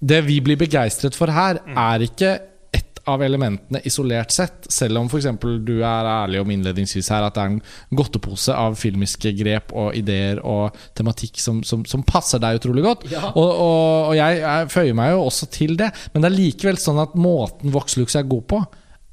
Det vi blir begeistret for her, Mm. er ikke ett av elementene isolert sett. Selv om f.eks. du er ærlig om innledningsvis her at det er en godtepose av filmiske grep og ideer og tematikk som, som, som passer deg utrolig godt. Ja. Og, og, og jeg, jeg føyer meg jo også til det. Men det er likevel sånn at måten Vox Lux er god på,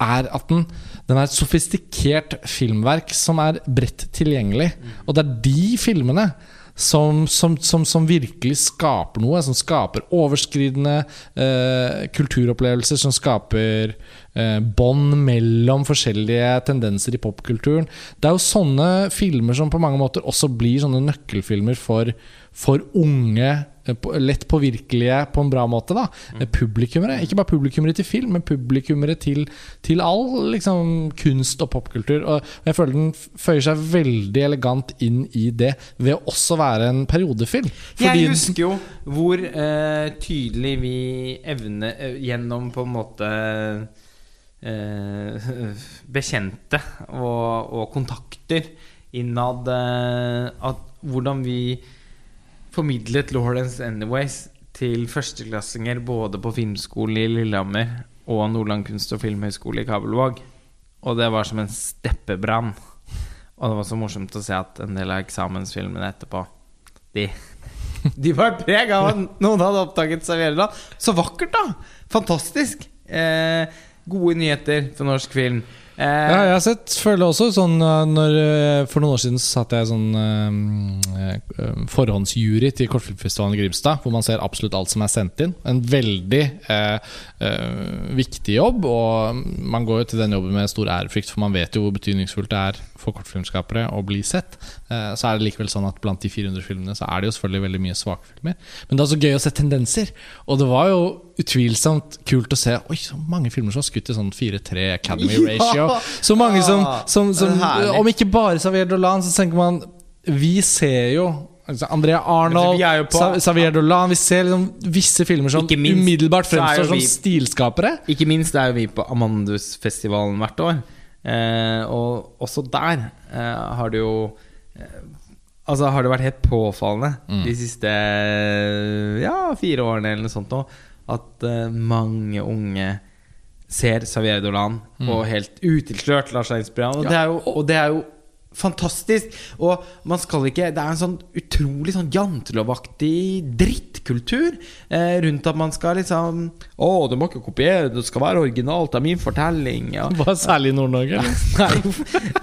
er at den, den er et sofistikert filmverk som er bredt tilgjengelig. Og det er de filmene som, som, som, som virkelig skaper noe. Som skaper overskridende eh, kulturopplevelser. Som skaper eh, bånd mellom forskjellige tendenser i popkulturen. Det er jo sånne filmer som på mange måter også blir sånne nøkkelfilmer for, for unge, lett påvirkelige på en bra måte. da mm. Publikummere. Ikke bare publikummere til film, men publikummere til, til all liksom, kunst og popkultur. Og jeg føler den føyer seg veldig elegant inn i det ved å også være en periodefilm. Jeg husker jo hvor uh, tydelig vi evner uh, gjennom på en måte uh, *laughs* bekjente og, og kontakter innad eh, at hvordan vi formidlet Lawrence Anyways til førsteklassinger både på filmskolen i Lillehammer og Nordland kunst- og filmhøgskole i Kabelvåg. Og det var som en steppebrann. Og det var så morsomt å se at en del av eksamensfilmene etterpå De, de var preg av at noen hadde oppdaget Serveringsland. Så vakkert, da! Fantastisk! Eh, gode nyheter for norsk film. Eh, Ja, jeg har sett føler også sånn uh, når, uh, For noen år siden så satt jeg sånn uh, forhåndsjury til Kortfilmfestivalen i Grimstad, hvor man ser absolutt alt som er sendt inn. En veldig uh, uh, viktig jobb, og man går jo til den jobben med stor ærefrykt, for man vet jo hvor betydningsfullt det er for kortfilmskapere å bli sett. Uh, så er det likevel sånn at blant de 400 filmene så er det jo selvfølgelig veldig mye svake filmer. Men det er også gøy å se tendenser, og det var jo utvilsomt kult å se Oi, så mange filmer som har skutt i sånn 4-3 Academy *laughs* Ja! ratio. Så mange som, som, som. Om ikke bare Xavier Dolan, så tenker man Vi ser jo altså, Andrea Arnold, vi er Xavier Dolan Vi ser liksom visse filmer som minst umiddelbart så fremstår som stilskapere. Ikke minst er jo vi på Amandusfestivalen hvert år. Eh, og også der eh, har det jo eh, Altså har det vært helt påfallende Mm. de siste ja, fire årene eller noe sånt nå, at uh, mange unge ser Xavier Dolan og helt utilslørt lar seg inspirere. Og, det er jo, og det er jo fantastisk. Og man skal ikke Det er en sånn utrolig sånn jantelovaktig drittkultur eh, rundt at man skal liksom Å, du må ikke kopiere, det skal være originalt, det er min fortelling. Ja. Bare særlig i Nord-Norge. *laughs* Nei,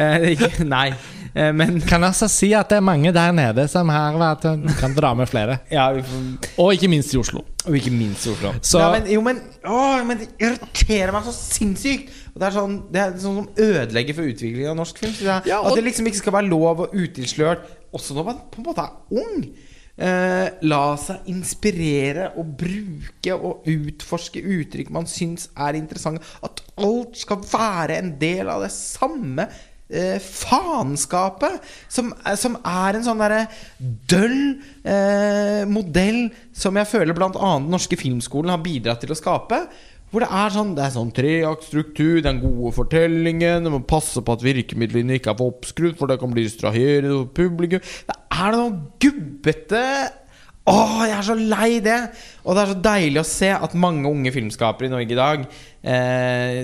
eh, nei. Eh, men Kan altså si at det er mange der nede som har vært Kan dra med flere. *laughs* ja, vi får Og ikke minst i Oslo. Og ikke minst i Oslo. Så- ja, men, jo, men, å, men det irriterer meg så sinnssykt! Og det er sånn Det er sånn som ødelegger for utviklingen av norsk film. Det er, Ja, og- At det liksom ikke skal være lov og utilslørt, også når man på en måte er ung. Eh, la seg inspirere og bruke og utforske uttrykk man syns er interessante. At alt skal være en del av det samme eh, faenskapet. Som, eh, som er en sånn derre døll eh, modell som jeg føler bl.a. den norske filmskolen har bidratt til å skape. Hvor det er sånn sånn treaktstruktur, den gode fortellingen Du må passe på at virkemidlene ikke er for oppskrudd, for det kan bli distraherende for publikum. Det er noe gubbete Åh, jeg er så lei det! Og det er så deilig å se at mange unge filmskapere i Norge i dag eh,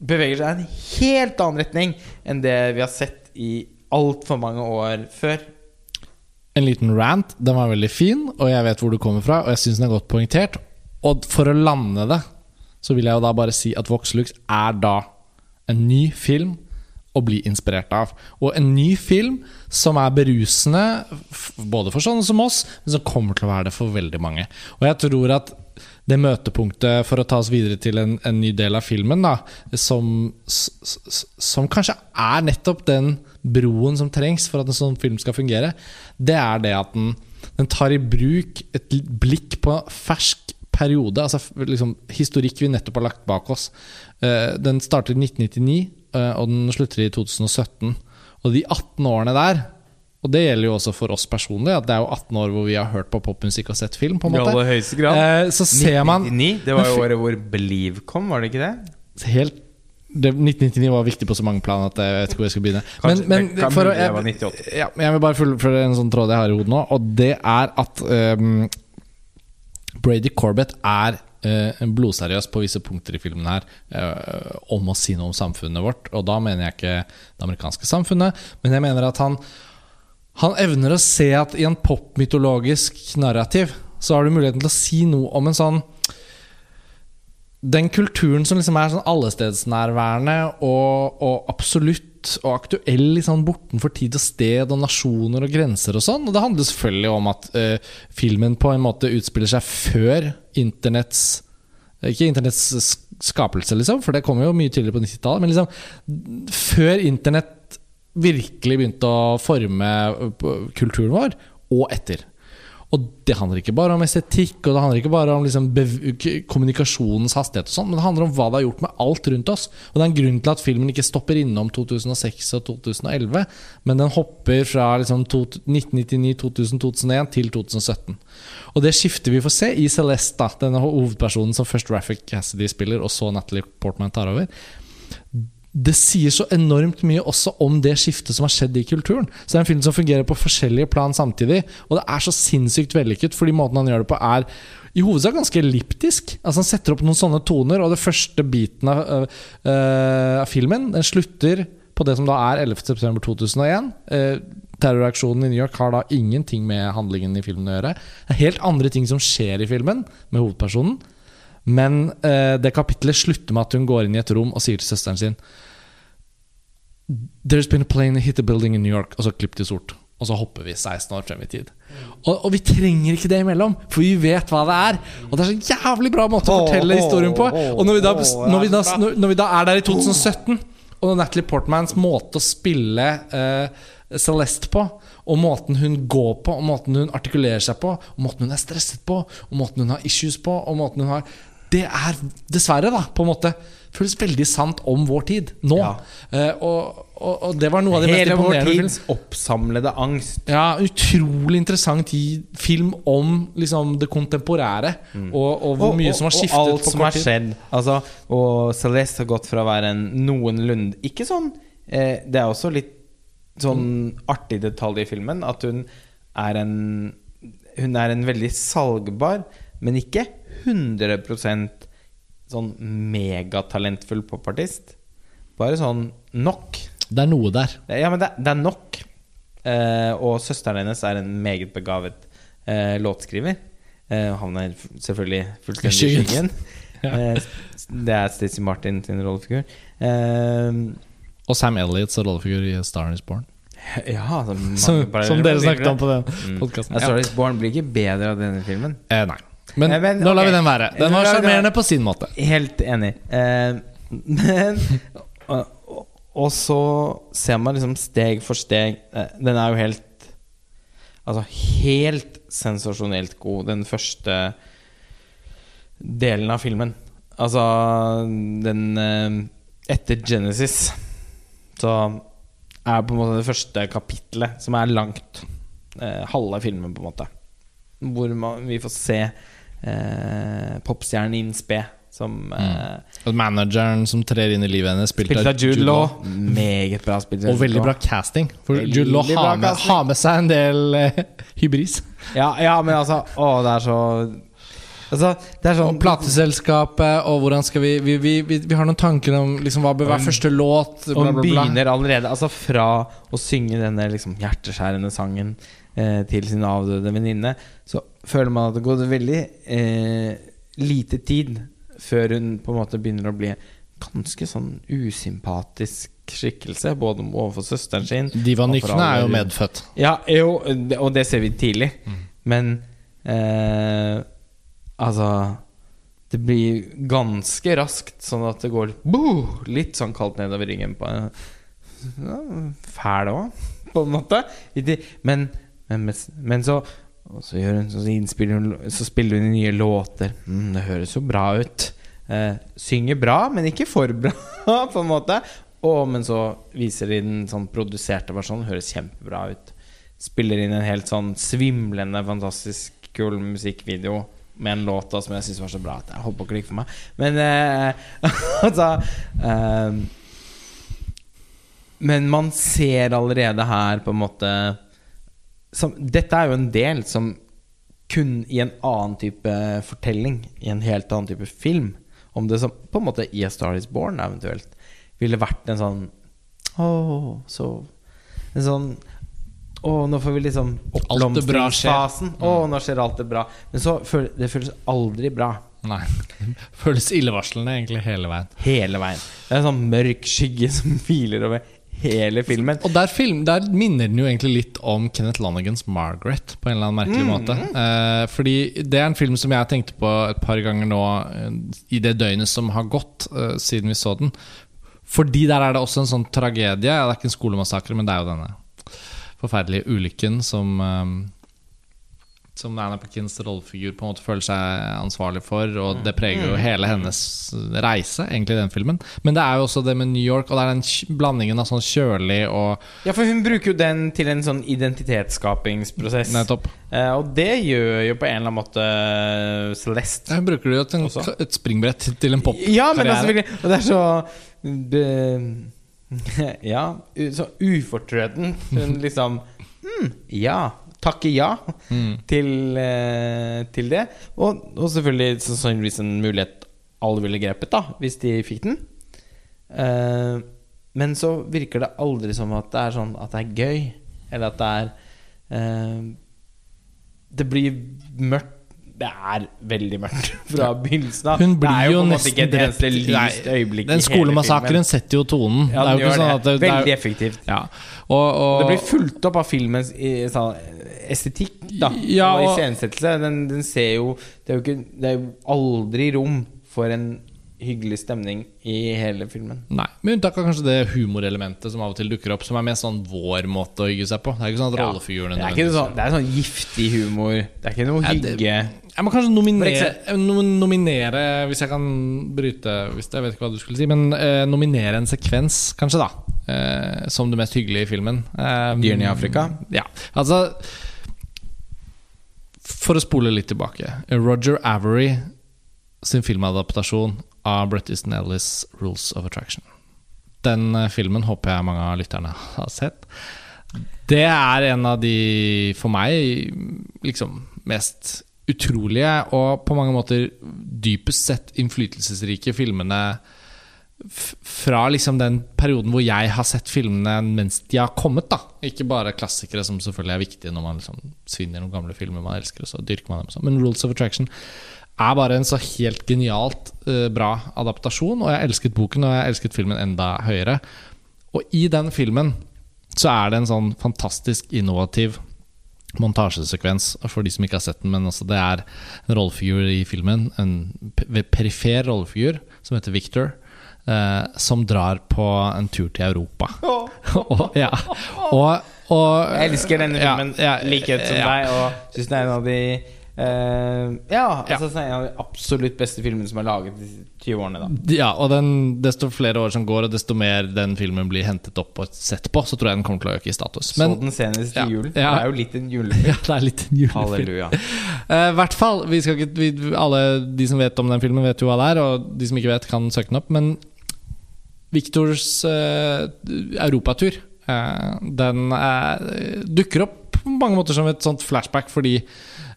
beveger seg i en helt annen retning enn det vi har sett i altfor mange år før. En liten rant. Den var veldig fin, og jeg vet hvor du kommer fra, og jeg syns den er godt poengtert. Og for å lande det, så vil jeg jo da bare si at Voxlux er da en ny film å bli inspirert av. Og en ny film som er berusende, både for sånne som oss, men som kommer til å være det for veldig mange. Og jeg tror at det møtepunktet for å ta oss videre til en, en ny del av filmen, da, som, som kanskje er nettopp den broen som trengs for at en sånn film skal fungere, det er det at den, den tar i bruk et blikk på fersk periode, altså liksom, historikk vi nettopp har lagt bak oss. Eh, den starter i 1999, eh, og den slutter i 2017. Og de 18 årene der, og det gjelder jo også for oss personlig, at det er jo 18 år hvor vi har hørt på popmusikk og sett film, på en måte. aller høyeste grad. Eh, så ser man 1999, det var jo året hvor Believe kom, var det ikke det? helt det, 1999 var viktig på så mange plan at jeg vet ikke hvor jeg skal begynne. Kanskje- men, men kan for å, jeg, ja, jeg vil bare fullføre en sånn tråd jeg har i hodet nå, og det er at um, Brady Corbett er uh, blodseriøs på visse punkter i filmen her uh, om å si noe om samfunnet vårt. Og da mener jeg ikke det amerikanske samfunnet, men jeg mener at han han evner å se at i en popmytologisk narrativ så har du muligheten til å si noe om en sånn Den kulturen som liksom er sånn allestedsnærværende og, og absolutt og aktuell liksom bortenfor tid og sted og nasjoner og grenser og sånn. Og det handler selvfølgelig om at uh, filmen på en måte utspiller seg før internetts Ikke internetts skapelse, liksom, for det kommer jo mye tidligere på 90-tallet, men liksom før internett virkelig begynte å forme uh, kulturen vår, og etter. Og det handler ikke bare om estetikk, og det handler ikke bare om liksom kommunikasjonens hastighet, og sånt, men det handler om hva det har gjort med alt rundt oss. Og det er en grunn til at filmen ikke stopper innom 2006 og 2011, men den hopper fra liksom 1999, 2000, 2001 til 2017. Og det skiftet vi får se i Celeste, denne hovedpersonen som først Raffic Cassidy spiller, og så Natalie Portman tar over det sier så enormt mye også om det skiftet som har skjedd i kulturen. Så det er en film som fungerer på forskjellige plan samtidig. Og det er så sinnssykt vellykket, fordi måten han gjør det på, er i hovedsak ganske elliptisk. Altså Han setter opp noen sånne toner, og det første biten av, øh, øh, av filmen Den slutter på det som da er 11.9.2001. Uh, terroraksjonen i New York har da ingenting med handlingen i filmen å gjøre. Det er helt andre ting som skjer i filmen med hovedpersonen. Men eh, det kapitlet slutter med at hun går inn i et rom og sier til søsteren sin There's been a plane hit a building in New York. Og så klipp til sort. Og så hopper vi 16 år frem i tid. Og, og vi trenger ikke det imellom For vi vet hva det er. Og det er så jævlig bra måte å fortelle historien på. Og når vi da, når vi da, når vi da er der i 2017 Og Natalie Portmans måte å spille eh, Celeste på Og måten hun går på Og måten hun artikulerer seg på Og måten hun er stresset på Og måten hun har issues på Og måten hun har Det er dessverre da, på en måte Føles veldig sant om vår tid Nå Ja. Uh, og, og, og det var noe av det mest Hele vår tids oppsamlede angst. ja, utrolig interessant film om liksom, det kontemporære. Og, og hvor mye som har skiftet og alt som har skjedd. Altså, og Celeste har gått fra å være en noenlunde Ikke sånn eh, Det er også litt sånn artig detalj i filmen at hun er en Hun er en veldig salgbar, men ikke 100% sånn megatalentfull popartist. Bare sånn nok. Det er noe der. Ja, men det, det er nok. Eh, og søsteren hennes er en meget begavet eh, låtskriver. Eh, han er selvfølgelig fullstendig i Skyggen. *laughs* Ja. Eh, det er Stacey Martin sin rollefigur. Eh, Og Sam Elliots rollefigur i Star Is Born. ja, altså, Som, som dere snakket om på den Mm. podkasten. Ja. Star Is Born blir ikke bedre av denne filmen. Eh, nei. Men, Eh, men, nå lar okay. vi den være. Den var sjarmerende på sin måte. Helt enig. Eh, men *laughs* og, og- så ser man liksom steg for steg eh, Den er jo helt Altså helt sensasjonelt god, den første delen av filmen. Altså den eh, Etter Genesis så er på en måte det første kapitlet, som er langt. Halve filmen, på en måte. Hvor man, vi får se eh, popstjernen in spe, som eh, Manageren som trer inn i livet hennes, spilt Spilt av Jude Law. Meget bra spilt. Og veldig bra casting. For Veldig Jude Law har har med seg en del eh, hybris. Ja, ja, men altså Å, det er så Altså, det sånn Og plateselskapet, og hvordan skal vi Vi, vi, vi, vi har noen tanker om liksom, hva bør være første låt, bla, bla, bla. begynner allerede Altså fra å synge denne liksom hjerteskjærende sangen eh, til sin avdøde venninne, så føler man at det går veldig eh, lite tid før hun på en måte begynner å bli ganske sånn usympatisk skikkelse, både overfor søsteren sin Diva og er jo medfødt. Ja, jo, og det ser vi tidlig. Mm. Men eh, altså Det blir ganske raskt sånn at det går boh, litt sånn kaldt nedover ryggen på en ja, Fæl òg, på en måte. Men, men, men så og så, hun, så, hun, så spiller hun nye låter. Mm, det høres jo bra ut. Eh, synger bra, men ikke for bra, *laughs* på en måte. Og, men så viser de den sånn produserte versjonen. Høres kjempebra ut. Spiller inn en helt sånn svimlende, fantastisk kul musikkvideo med en låt da som jeg syns var så bra at jeg holdt på å klikke for meg. Men eh, *laughs* altså eh, Men man ser allerede her på en måte som, Dette er jo en del som kun i en annen type fortelling, i en helt annen type film, om det som på en måte i A Star Is Born eventuelt ville vært en sånn Åh, så En sånn Å, nå får vi liksom det oppblomstringsfasen. Å, nå skjer alt det bra. Men så det føles aldri bra. Nei. *laughs* Føles illevarslende egentlig hele veien. Hele veien. Det er en sånn mørk skygge som *laughs* hviler over hele filmen. Og der, film, der minner den jo egentlig litt om Kenneth Lonagans 'Margaret' på en eller annen merkelig måte. Eh, fordi det er en film som jeg har tenkt på et par ganger nå eh, i det døgnet som har gått eh, siden vi så den. Fordi der er det også en sånn tragedie. Ja, det er ikke en skolemassakre, men det er jo denne forferdelige ulykken som eh, som Anapakins rollefigur på en måte føler seg ansvarlig for. Og det preger jo hele hennes reise, egentlig, den filmen. Men det er jo også det med New York, og det er den blandingen av sånn kjølig og Ja, for hun bruker jo den til en sånn identitetsskapingsprosess. Nettopp. Eh, og det gjør jo på en eller annen måte Celeste. Hun bruker det jo til en, et springbrett til en pop. Ja, men altså virkelig Og det er så det, *laughs* Ja, så ufortrødent. Hun *laughs* liksom hm, Ja. Takke ja Mm. til, eh, til det. Og, og selvfølgelig sannsynligvis en mulighet alle ville grepet, da hvis de fikk den. Eh, men så virker det aldri som at det er sånn at det er gøy, eller at det er eh, Det blir mørkt. Det er veldig mørkt *laughs* fra begynnelsen av. Hun det blir er jo jo nesten drept. Nei, Den skolemassakren setter jo tonen. Ja, det er jo ikke sånn at det, det Veldig er, effektivt. ja. og, og, Det blir fulgt opp av filmens sånn, estetikk, da. Ja, og og- iscenesettelse. Den, den ser jo Det er jo ikke Det er jo aldri rom for en hyggelig stemning i hele filmen. Nei, Med unntak av kanskje det humorelementet som av og til dukker opp, som er mer sånn vår måte å hygge seg på. Det er ikke sånn at Ja. rollefigurene Det er sånn, det er sånn giftig humor. Det er ikke noe ja, det- hygge. Jeg må kanskje nominere, nominere Hvis jeg kan bryte hvis Jeg vet ikke hva du skulle si, men eh, nominere en sekvens, kanskje, da. Eh, som det mest hyggelige i filmen. Eh, Dyrene i Afrika? Ja. Altså For å spole litt tilbake. Roger Avery sin filmadaptasjon av Bret Easton Ellis' 'Rules of Attraction'. Den eh, filmen håper jeg mange av lytterne *laughs* har sett. Det er en av de, for meg, liksom mest utrolige og på mange måter dypest sett innflytelsesrike filmene fra liksom den perioden hvor jeg har sett filmene mens de har kommet. da Ikke bare klassikere, som selvfølgelig er viktige når man liksom svinner noen gamle filmer man elsker, og så dyrker man dem sånn. Men Rules of Attraction er bare en så helt genialt uh, bra adaptasjon. Og jeg elsket boken, og jeg elsket filmen enda høyere. Og i den filmen så er det en sånn fantastisk innovativ montasjesekvens for de som ikke har sett den. Men altså det er en rollefigur i filmen, en perifer rollefigur, som heter Victor. Eh, som drar på en tur til Europa. *laughs* og, ja. og, og Jeg elsker denne filmen ja, like likhet som ja. deg, og syns den er en av de eh, Ja, Ja. altså er en av de absolutt beste filmene som er laget de 20 årene, da. Ja, og den, desto flere år som går, og desto mer den filmen blir hentet opp og sett på, så tror jeg den kommer til å øke i status. Så den senest i ja, julen. ja. Det er jo litt en julefilm. *laughs* ja, det er litt en julefilm. Halleluja. *laughs* I hvert fall, vi skal ikke, vi, Alle de som vet om den filmen, vet jo hva det er. Og de som ikke vet, kan søke den opp. Men Victors uh, europatur uh, Den dukker opp på mange måter som et sånt flashback, fordi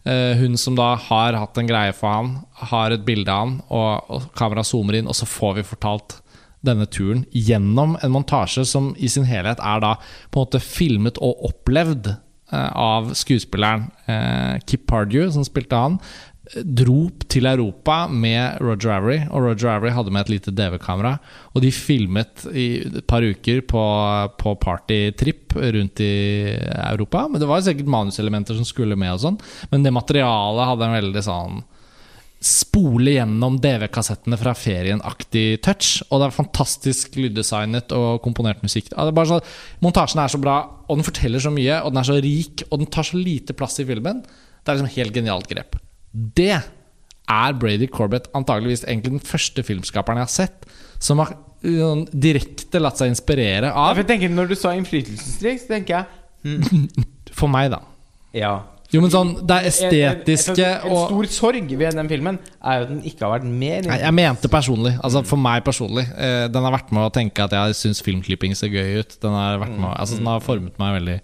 hun som da har hatt en greie for han, har et bilde av han, og, og kameraet zoomer inn, og så får vi fortalt denne turen gjennom en montasje som i sin helhet er da på en måte filmet og opplevd eh, av skuespilleren eh, Kip Pardew, som spilte han, eh, dro til Europa med Roger Avery. Og Roger Avery hadde med et lite DV-kamera. Og de filmet i et par uker på, på partytripp rundt i Europa. Men Det var sikkert manuselementer som skulle med, og sånn men det materialet hadde en veldig sånn spole gjennom DV-kassettene fra ferien-aktig touch. Og det er fantastisk lyddesignet og komponert musikk. Er bare så, montasjen er så bra, og den forteller så mye, og den er så rik, og den tar så lite plass i filmen. Det er liksom helt genialt grep. Det er Brady Corbett antageligvis egentlig den første filmskaperen jeg har sett som har uh, direkte latt seg inspirere Ja, av jeg tenker Når du sa innflytelsesrik, så tenker jeg *laughs* For meg, da. Ja. Jo, men sånn, det er estetiske en, en, og stor sorg ved den filmen er jo at den ikke har vært mer Nei, jeg mente personlig. Altså For meg personlig. Eh, den har vært med å tenke at jeg syns filmklipping ser gøy ut. Den har, vært med, altså, den har formet meg veldig.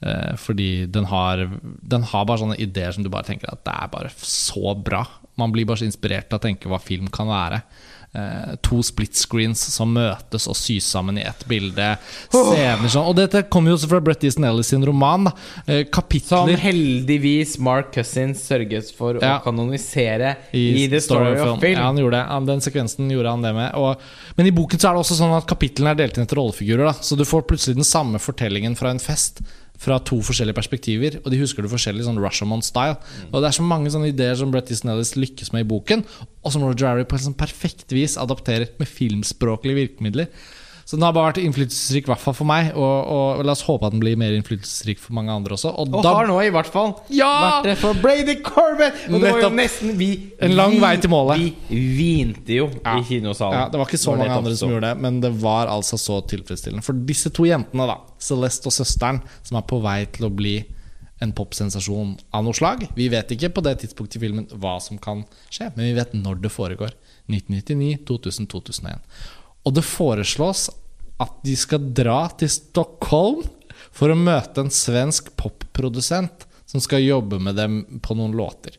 Eh, fordi den har, den har bare sånne ideer som du bare tenker at det er bare så bra. Man blir bare så inspirert til å tenke hva film kan være. Eh, to split screens som møtes og sys sammen i ett bilde. Scener sånn Og dette kommer jo også fra Brett Easton Ellis sin roman. Eh, kapitler Som heldigvis Mark Cousins sørget for Ja. å kanonisere i, The Story, of Film. Ja, han gjorde det. Den sekvensen gjorde han det med. Og, men i boken så er det også sånn at kapitlene er delt inn etter rollefigurer. Da. Så du får plutselig den samme fortellingen fra en fest fra to forskjellige perspektiver. Og de husker det forskjellig, sånn Rushamon-style. Mm. Og det er så mange sånne ideer som Brett Easton Ellis lykkes med i boken, og som Roger Harry på en sånn perfekt vis adapterer med filmspråklige virkemidler. Så den har bare vært innflytelsesrik, i hvert fall for meg. Og, og la oss håpe at den blir mer innflytelsesrik for mange andre også. Og, Og da har nå i hvert fall Ja! vært det for Brady Corbett! Og det var jo nesten vi En lang vei til målet. Vi hvinte jo Ja. i kinosalen. Ja, det var ikke så mange andre som gjorde det, men det var altså så tilfredsstillende. For disse to jentene, da, Celeste og søsteren, som er på vei til å bli en popsensasjon av noe slag Vi vet ikke på det tidspunktet i filmen hva som kan skje, men vi vet når det foregår. 1999, 2000, 2001. Og det foreslås at de skal dra til Stockholm for å møte en svensk popprodusent som skal jobbe med dem på noen låter.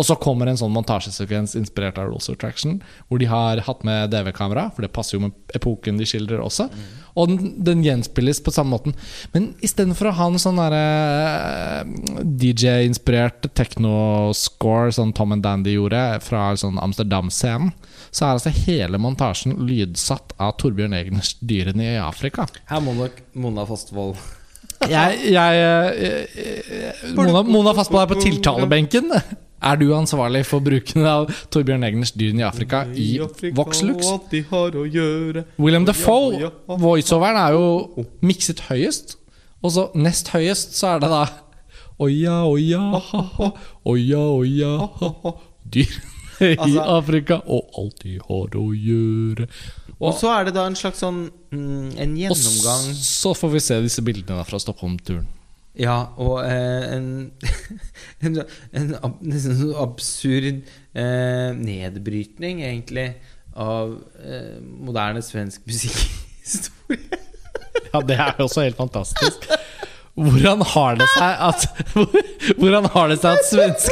Og så kommer en sånn montasjesekvens inspirert av Rules of Attraction, hvor de har hatt med DV-kamera, for det passer jo med epoken de skildrer også. Og den, den gjenspilles på samme måten. Men istedenfor å ha en sånn derre eh, DJ-inspirert techno-score, som Tom and Dandy gjorde, fra sånn Amsterdam-scenen, så er altså hele montasjen lydsatt av Torbjørn Egners 'Dyrene i Afrika'. Her må nok Mona Fastvold Jeg, jeg, jeg, Mona, Mona Fastvold er på tiltalebenken. Er du ansvarlig for bruken av Torbjørn Egners 'Dyrene i Afrika' i Voxlux? William Defoe, voiceoveren, er jo mikset høyest. Og så nest høyest så er det da Oja, oja, ha-ha, oja, oja, ha-ha. Dyr i Altså- Afrika og alt de har å gjøre. Og så er det da en slags sånn mm, En Og så får vi se disse bildene fra Stockholm-turen. Ja, og eh, en, *laughs* en, en en, sånn absurd eh, nedbrytning, egentlig, av eh, moderne svensk *laughs* musikkhistorie. Ja, det er også helt fantastisk. Hvordan har det seg at *laughs* Hvordan har det seg at svensk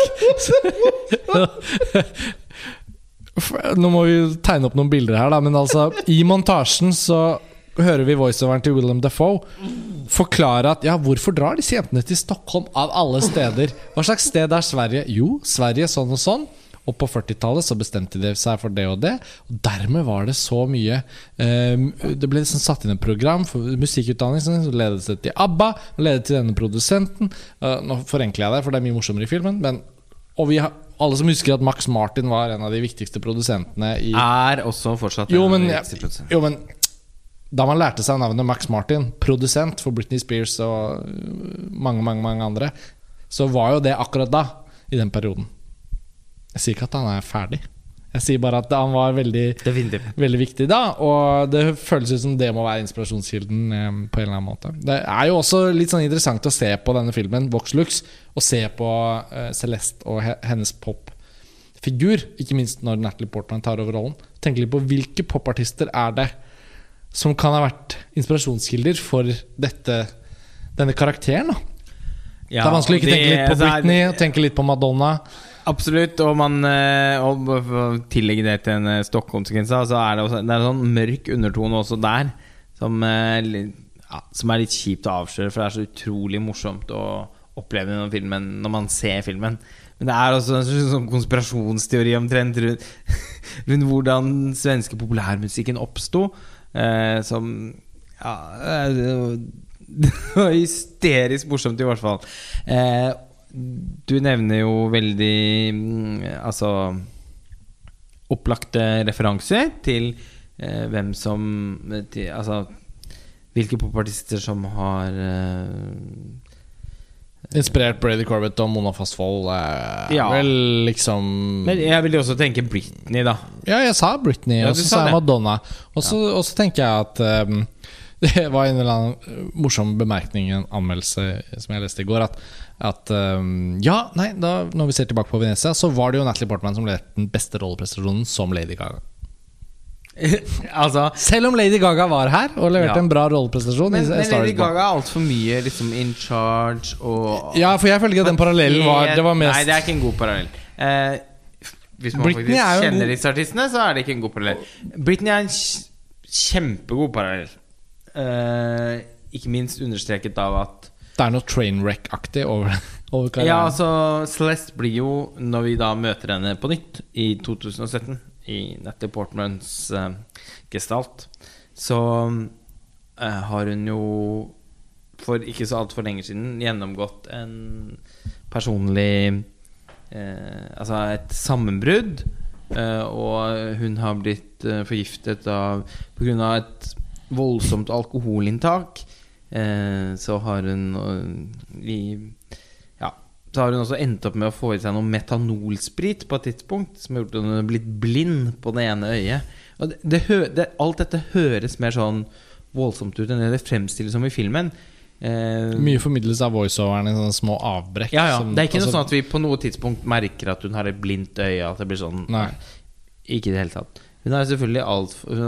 Nå må vi tegne opp noen bilder her, da. Men altså, i montasjen så hører vi voiceoveren til William Defoe forklare at ja, hvorfor drar disse jentene til Stockholm av alle steder? Hva slags sted er Sverige? Jo, Sverige sånn og sånn. Og på 40-tallet så bestemte de seg for det og det. Og dermed var det så mye eh, Det ble liksom satt inn et program for musikkutdanning som ledet seg til ABBA, ledet til denne produsenten. Uh, nå forenkler jeg det, for det er mye morsommere i filmen. Men, og vi har, alle som husker at Max Martin var en av de viktigste produsentene i Er også fortsatt Jo, men, viktigste jo, men da man lærte seg navnet Max Martin, produsent for Britney Spears og øh, mange, mange, mange andre, så var jo det akkurat da, i den perioden. Jeg sier ikke at han er ferdig. Jeg sier bare at han var veldig, veldig viktig da, og det føles ut som det må være inspirasjonskilden eh, på en eller annen måte. Det er jo også litt sånn interessant å se på denne filmen, Voxlux, og se på eh, Celeste og he hennes popfigur, ikke minst når Natalie Portman tar over rollen. Tenke litt på hvilke popartister er det som kan ha vært inspirasjonskilder for dette, denne karakteren. da Ja, Det er vanskelig å ikke tenke litt på Britney, er- tenke litt på Madonna. Absolutt, og man eh, Og for å tillegge det til en eh, så er det også Det er en sånn mørk undertone også der, som, eh, ja, som er litt kjipt å avsløre, for det er så utrolig morsomt å oppleve denne filmen når man ser filmen. Men det er også en sånn konspirasjonsteori omtrent rundt, *laughs* rundt hvordan svenske populærmusikken oppsto. Eh, som Ja, *laughs* det var hysterisk morsomt, i hvert fall. Eh, du nevner jo veldig mm, Altså opplagte referanser til eh, hvem som til, Altså hvilke popartister som har eh, Inspirert Brady Corbett og Mona Fossvold. Eh, Ja. Vel liksom Men jeg vil jo også tenke Britney, da. Ja, jeg sa Britney, Ja, og så sa sa jeg. Madonna. Og så ja. tenker jeg at ehm, Det var en eller annen eh, morsom bemerkning i en anmeldelse som jeg leste i går. At, at ehm, ja, nei, da, når vi ser tilbake på Venezia, så var det jo Natalie Portman som leverte den beste rolleprestasjonen som Lady Gaga. *laughs* altså Selv om Lady Gaga var her og leverte Ja. en bra rolleprestasjon. Men, men Lady. Gaga er altfor mye liksom in charge og Ja, for jeg føler ikke at den parallellen var Det var mest Nei, det er ikke en god parallell. Eh, hvis man Britney faktisk er kjenner god- disse artistene, så er det ikke en god parallell. Britney er en kjempegod parallell. Eh, ikke minst understreket av at Det er noe trainwreck-aktig over, *laughs* over karrieren. Ja, altså Celeste blir jo, når vi da møter henne på nytt i 2017, i Natalie Portmans uh, gestalt, så uh, har hun jo for ikke så altfor lenge siden gjennomgått en personlig eh, Altså et sammenbrudd. eh, og hun har blitt forgiftet av Pga. et voldsomt alkoholinntak. Eh, så har hun eh, i Ja, så har hun også endt opp med å få i seg noe metanolsprit på et tidspunkt, som har gjort at hun har blitt blind på det ene øyet. Og det, det, det, alt dette høres mer sånn voldsomt ut enn det det fremstilles som i filmen. Eh, Mye formidles av voiceoveren i sånne små avbrekk. ja, ja. som- Det er ikke altså- noe sånn at vi på noe tidspunkt merker at hun har et blindt øye. At det blir sånn Nei. Ikke i det hele tatt. Hun har selvfølgelig altfor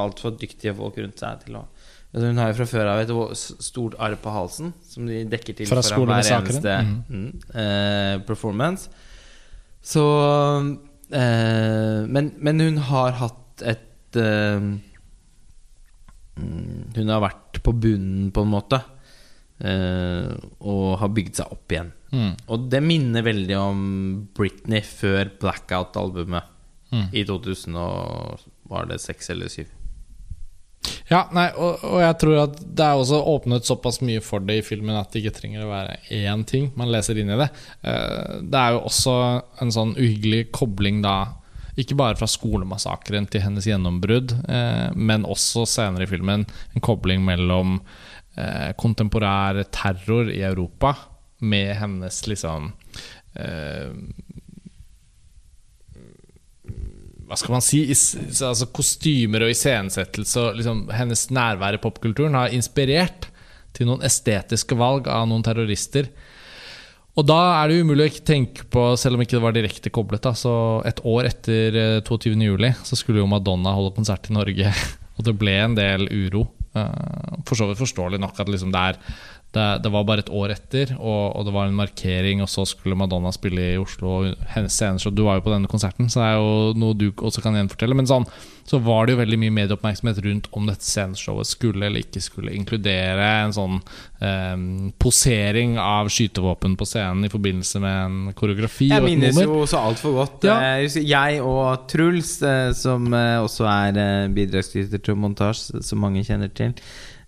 alt dyktige folk rundt seg til å altså Hun har jo fra før av et stort arr på halsen som de dekker til Fra foran hver eneste mm, uh, performance. Så uh, men, men hun har hatt et mm, Hun har vært på bunnen, på en måte. og har bygd seg opp igjen. Mm. Og det minner veldig om Britney før Blackout-albumet Mm. i 2000 og Var det seks eller syv? Ja, nei, og, og jeg tror at det er også åpnet såpass mye for det i filmen at det ikke trenger å være én ting man leser inn i det. Eh, Det er jo også en sånn uhyggelig kobling da ikke bare fra skolemassakren til hennes gjennombrudd, eh, men også senere i filmen en kobling mellom eh, kontemporær terror i Europa med hennes liksom eh, hva skal man si is, altså Kostymer og iscenesettelse og liksom hennes nærvær i popkulturen har inspirert til noen estetiske valg av noen terrorister. Og da er det umulig å ikke tenke på, selv om ikke det var direkte koblet da, Så et år etter eh, 22. juli så skulle jo Madonna holde konsert i Norge, *laughs* og det ble en del uro. Eh, For så vidt forståelig nok at liksom det er det, det var bare et år etter, og, og det var en markering, og så skulle Madonna spille i Oslo. Sceneshow, Du var jo på denne konserten, så det er jo noe du også kan gjenfortelle. Men sånn, så var det jo veldig mye medieoppmerksomhet rundt om dette sceneshowet skulle eller ikke skulle inkludere en sånn eh, posering av skytevåpen på scenen i forbindelse med en koreografi. Jeg minnes jo så altfor godt. Ja. Eh, Jeg og Truls, eh, som eh, også er bidragsyter til montasje, som mange kjenner til,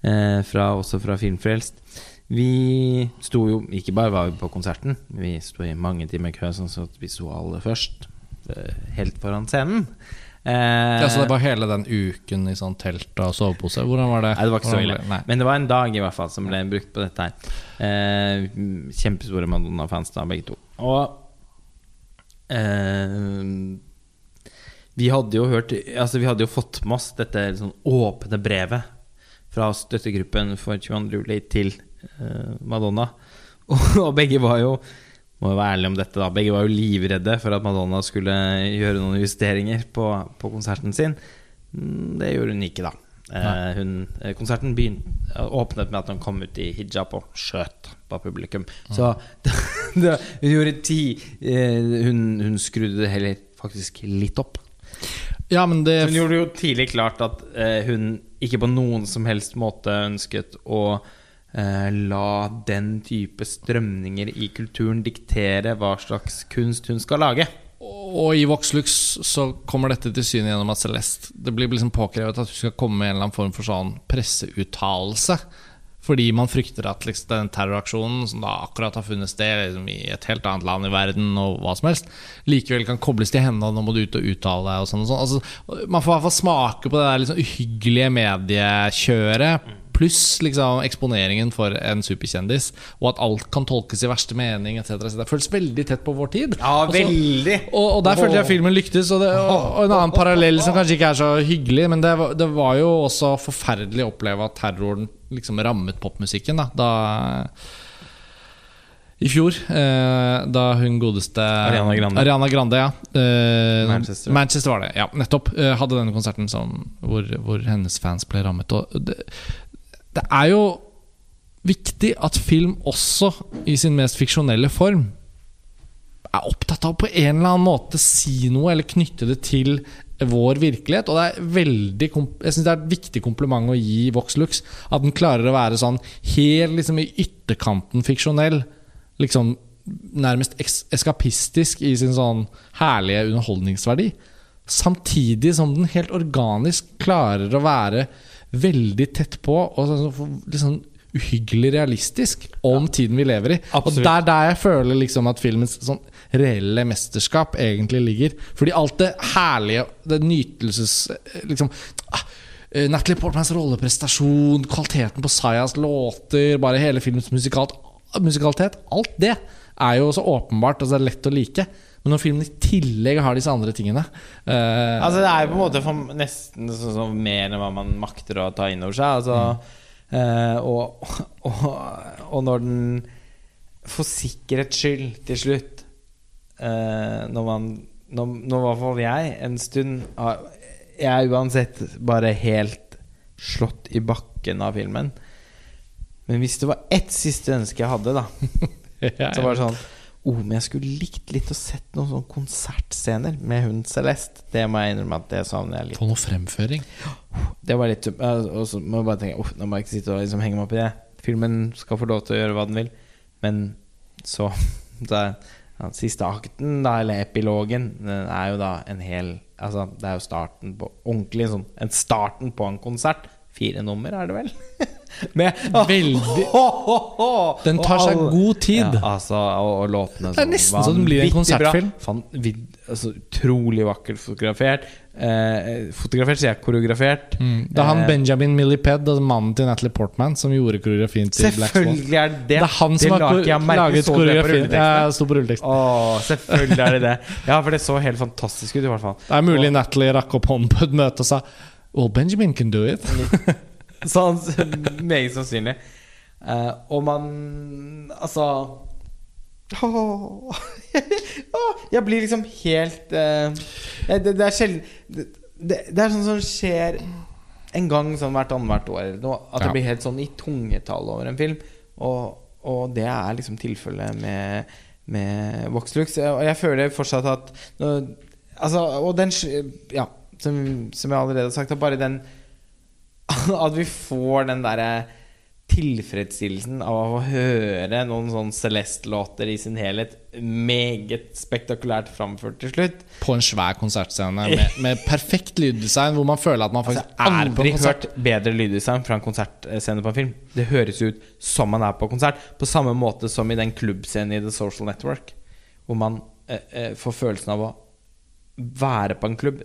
fra, også fra Filmfrelst Vi sto jo Ikke bare var vi på konserten, vi sto i mange timer kø, sånn at vi sto alle først. eh, Helt foran scenen. Eh, Ja, så det var hele den uken i sånn telt og sovepose? Hvordan var det? Nei, det var ikke så ille. Nei. Men det var en dag i hvert fall som ble brukt på dette her. Eh, kjempestore Madonna-fans, da, begge to. Og eh, vi hadde jo hørt Altså, vi hadde jo fått med oss dette sånn åpne brevet fra støttegruppen for 22. juli til Madonna. *laughs* Og, begge var jo må jo være ærlig om dette da Begge var jo livredde for at Madonna skulle gjøre noen justeringer på, på konserten sin. Mm, Det gjorde hun ikke, da. Eh, hun, eh, konserten begynte, åpnet med at hun kom ut i hijab og skjøt på publikum. Så *laughs* det, hun gjorde ti eh, hun, hun skrudde det heller faktisk litt opp. Ja, men det Hun gjorde jo tidlig klart at eh, hun ikke på noen som helst måte ønsket å eh, la den type strømninger i kulturen diktere hva slags kunst hun skal lage. Og i Voxlux så kommer dette til syne gjennom at Celeste Det blir liksom påkrevet at hun skal komme med en eller annen form for sånn presseuttalelse. Fordi man frykter at liksom den terroraksjonen som da akkurat har funnet sted liksom i et helt annet land i verden, og hva som helst, likevel kan kobles til henne. Og nå må du ut og uttale deg. Og sånn og sånn. Altså, man får i hvert fall smake på det der liksom uhyggelige mediekjøret. Pluss liksom eksponeringen for en superkjendis, og at alt kan tolkes i verste mening etc. Så det føles veldig tett på vår tid. Ja, Også, veldig. og, og der følte jeg filmen lyktes. Og, det, og, og en annen parallell som kanskje ikke er så hyggelig, men det var, det var jo også forferdelig å oppleve at terroren liksom rammet popmusikken. Da, da I fjor, eh, da hun godeste Ariana Grande. Ariana Grande ja. Eh, Manchester. Manchester var det, ja, nettopp. Eh, hadde denne konserten som, hvor, hvor hennes fans ble rammet. Det, det er jo viktig at film også, i sin mest fiksjonelle form, er opptatt av på en eller annen måte si noe eller knytte det til vår virkelighet. Og det er veldig Jeg synes det er et viktig kompliment å gi Voxlux. At den klarer å være sånn helt liksom i ytterkanten fiksjonell. Liksom nærmest eskapistisk i sin sånn herlige underholdningsverdi. Samtidig som den helt organisk klarer å være veldig tett på og litt sånn uhyggelig realistisk om tiden vi lever i. Absolutt. Og der, der jeg føler liksom at filmens sånn reelle mesterskap egentlig ligger. Fordi alt det herlige, det nytelses liksom ah, eh, Natalie Portmans rolleprestasjon, kvaliteten på Sayas låter, bare hele filmens musikalt, musikalitet. Alt det er jo så åpenbart og så lett å like. Men når filmen i tillegg har disse andre tingene eh, Altså Det er jo på en måte nesten sånn som mer enn hva man makter å ta inn over seg. Altså, eh, og, og, og når den for sikkerhets skyld til slutt eh, Når man når i hvert fall jeg en stund har- Jeg er uansett bare helt slått i bakken av filmen. Men hvis det var ett siste ønske jeg hadde, da *laughs* så var det sånn Oh, men jeg skulle likt litt å sett noen sånne konsertscener med hun Celeste. Det må jeg innrømme at det savner jeg litt. Få noe fremføring. *gasps* Det var litt Og så må jeg bare tenke oh, Nå må jeg ikke sitte og liksom henge meg opp i det. Filmen skal få lov til å gjøre hva den vil. Men så, *laughs* er, ja, Siste akten, da, eller epilogen, den er jo da en hel Altså, det er jo starten på Ordentlig sånn En starten på en konsert. Fire nummer, er det vel? *laughs* Med Veldig- *laughs* Den tar seg god tid. Ja, altså, og, og låtene Det er nesten så den blir en konsertfilm. Fan, vid, altså, utrolig vakkert fotografert. Eh, fotografert, sier jeg. Koreografert. Mm. Det er han Eh, Benjamin Milliped, altså mannen til Natalie Portman, som gjorde koreografien til Black Swan. Selvfølgelig er det det. Er han som har jeg laget koreografien. Det sto på rulleteksten. Åh, selvfølgelig er det det. Ja, for det så helt fantastisk ut, i hvert fall. Det er mulig Natalie rakk opp hånden på et møte og sa Well, Benjamin can do it. *laughs* Sånn *laughs* meget sannsynlig. Uh, og man Altså *laughs* Åh, Jeg blir liksom helt uh, det, det er sjelden det, det, er sånn som skjer en gang sånn hvert annethvert år eller noe. At Ja. det blir helt sånn i tungetall over en film. Og, og det er liksom tilfellet med, med Voxlux. Og jeg føler fortsatt at Altså, og den Ja, som, som jeg allerede har sagt, at bare den *laughs* At vi får den derre tilfredsstillelsen av å høre noen sånn Celeste-låter i sin helhet meget spektakulært framført til slutt. På en svær konsertscene med, *laughs* med perfekt lyddesign, hvor man føler at man faktisk altså, er på aldri en konsert. hørt bedre lyddesign fra en konsertscene på en film. Det høres ut som man er på konsert, på samme måte som i den klubbscenen i The Social Network, hvor man eh, eh, får følelsen av å være på en klubb.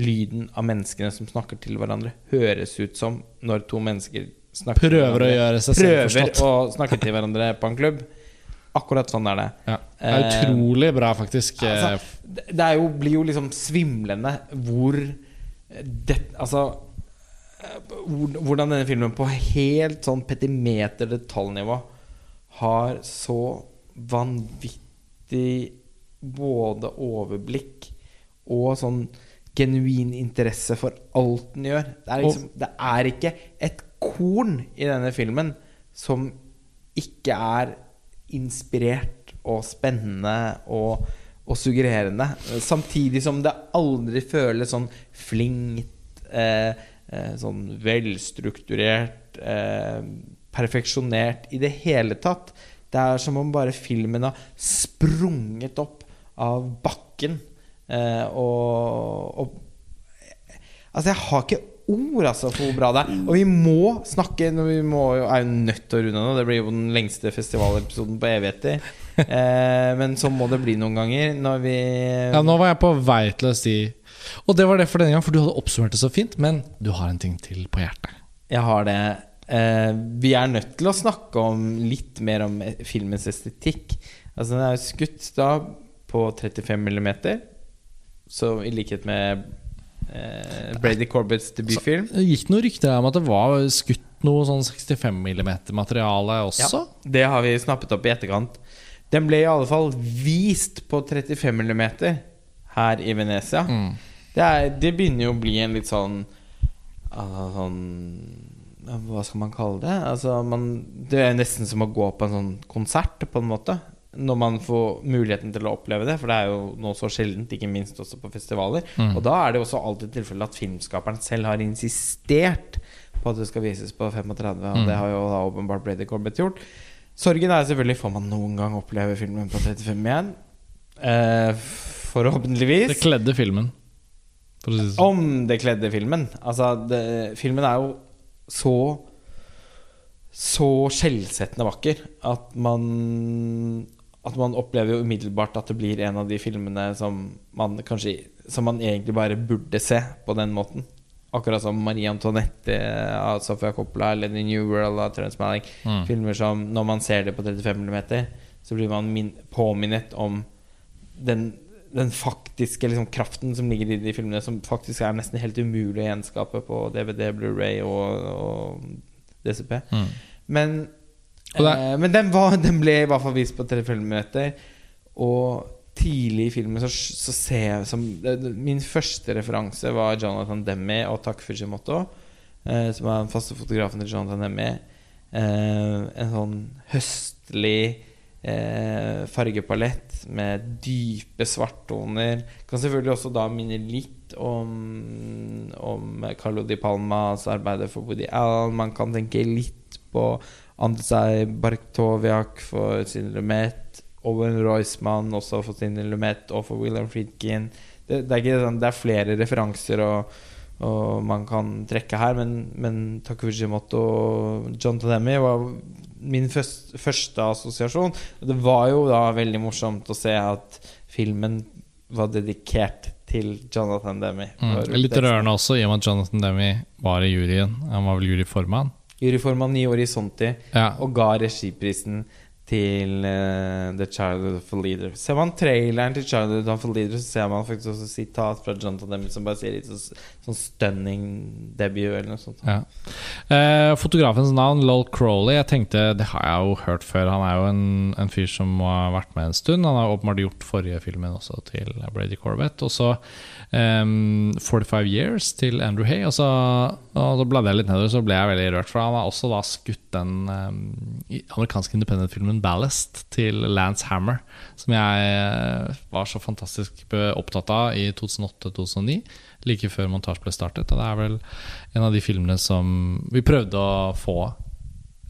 Lyden av menneskene som snakker til hverandre, høres ut som når to mennesker snakker Prøver å gjøre seg selv Prøver å snakke til hverandre på en klubb. Akkurat sånn er det. Ja. Det er Eh, utrolig bra, faktisk. eh, Altså, det det jo, blir jo liksom svimlende hvor det, Altså Hvordan denne filmen på helt sånn petimeter detaljnivå har så vanvittig både overblikk og sånn genuin interesse for alt den gjør. Det er, liksom, det er ikke et korn i denne filmen som ikke er inspirert og spennende og, og suggererende. Samtidig som det aldri føles sånn flinkt, eh, eh, sånn velstrukturert, eh, perfeksjonert i det hele tatt. Det er som om bare filmen har sprunget opp av bakken. Eh, og, og Altså, jeg har ikke ord altså, for hvor bra det er. Og vi må snakke når Vi må, er jo nødt til å runde nå. Det blir jo den lengste festivalepisoden på evigheter. *laughs* Eh, men så må det bli noen ganger når vi Ja, nå var jeg på vei til å si Og det var det for denne gang, for du hadde oppsummert det så fint. Men du har en ting til på hjertet. Jeg har det. Eh, vi er nødt til å snakke om litt mer om filmens estetikk. Altså Den er jo skutt da på 35 millimeter. Så i likhet med eh, Brady Corbetts debutfilm. Så, gikk det noen rykter om at det var skutt noe sånn 65 mm-materiale også. Ja, Det har vi snappet opp i etterkant. Den ble i alle fall vist på 35 mm her i Venezia. Mm. Det, er, det begynner jo å bli en litt sånn ah, Sånn Hva skal man kalle det? Altså, man, det er nesten som å gå på en sånn konsert, på en måte. Når man får muligheten til å oppleve det, for det er jo nå så sjeldent, ikke minst også på festivaler. Mm. Og da er det også alltid tilfelle at filmskaperen selv har insistert på at det skal vises på 35, og Mm. det har jo da åpenbart Brady Corbett gjort. Sorgen er selvfølgelig får man noen gang oppleve filmen på 35 igjen. Eh, forhåpentligvis. Det kledde filmen, for si sånn. Om det kledde filmen. Altså, det, filmen er jo så Så skjellsettende vakker at man At man opplever jo umiddelbart at det blir en av de filmene som man kanskje Som man egentlig bare burde se på den måten. Akkurat som Marie Antoinette av Sofia Coppola eller The New World av Terence Malick. Mm. Filmer som når man ser det på 35 mm, så blir man min påminnet om den, den faktiske liksom, kraften som ligger i de filmene, som faktisk er nesten helt umulig å gjenskape på DVD, Blu-ray og, og DCP. Mm. Men, eh, men den, var, den ble i hvert fall vist på 35 minutter. Og tidlig i filmen så, så ser jeg som Min første referanse var Jonathan Demme og Tak Fujimoto, eh, som er den faste fotografen til Jonathan Demme. Eh, en sånn høstlig eh, fargepalett med dype svarttoner. Kan selvfølgelig også da minne litt om, om Carlo Di Palmas arbeid for Woody Allen. Man kan tenke litt på Andrzej Barktoviak for sin Lumet. Owen Roisman også for sin Lumet, og for William Friedkin. Det, det, er sånn, det er flere referanser og, og man kan trekke her, men, men Takujimoto og John Tademi var min første, første assosiasjon. Det var jo da veldig morsomt å se at filmen var dedikert til Jonathan Demme. Mm. Litt rørende også, i og med at Jonathan Demi var i juryen. Han var vel juryformann. Juryformann i Horisonti Ja. og ga regiprisen til uh, The Childhood of a Leader. Ser man traileren til Childhood of a Leader, så ser man faktisk også sitat fra Jonathan Demme som bare sier litt sånn, sånn stunning debut eller noe sånt. Ja. Uh, fotografens navn, Lol Crowley, jeg tenkte det har jeg jo hørt før. Han er jo en, en fyr som må ha vært med en stund. Han har åpenbart gjort forrige filmen også til Brady Corbett. Og så um, 45 Years til Andrew Hay. Og så, og så bladde jeg litt nedover, så ble jeg veldig rørt. For han har også da skutt den um, amerikanske independent-filmen 'Ballast' til Lance Hammer. Som jeg eh, var så fantastisk opptatt av i 2008-2009 like før montasje ble startet. Og det er vel en av de filmene som vi prøvde å få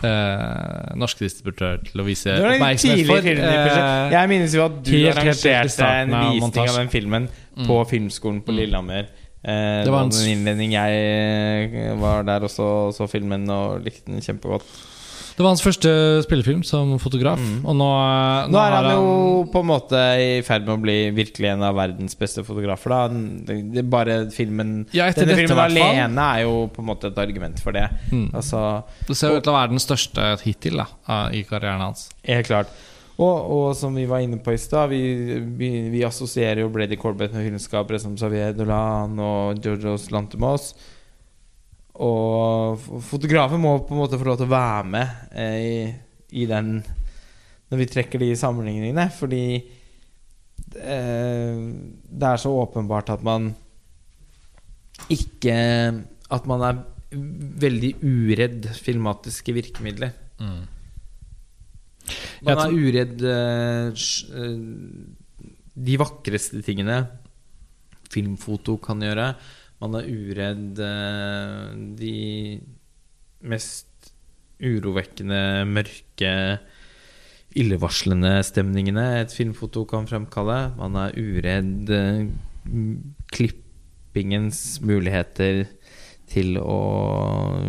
eh, norske distributører til å vise oppmerksomhet for. Eh, jeg minnes jo at du helt, helt, helt arrangerte en visning montage. av den filmen på Filmskolen på Lillehammer. Eh, det var en innledning. Jeg eh, var der og så filmen og likte den kjempegodt. Det var hans første spillefilm som fotograf, og nå, nå, Nå er han, han jo på en måte i ferd med å bli virkelig en av verdens beste fotografer. Da. Det, bare filmen Ja, etter Denne filmen alene er jo på en måte et argument for det. Mm. Altså, Det ser ut til å være den største hittil da, i karrieren hans. Helt klart. Og, og som vi var inne på i stad, vi, vi, vi assosierer jo Brady Corbett med filmskapere som Xavier Dolan og Georgios Lantimos. Og fotografen må på en måte få lov til å være med eh, i, i den Når vi trekker de sammenligningene, fordi eh, det er så åpenbart at man ikke At man er veldig uredd filmatiske virkemidler. Man er uredd eh, eh, de vakreste tingene filmfoto kan gjøre. Man er uredd eh, de mest urovekkende, mørke, illevarslende stemningene et filmfoto kan fremkalle. Man er uredd eh, klippingens muligheter til å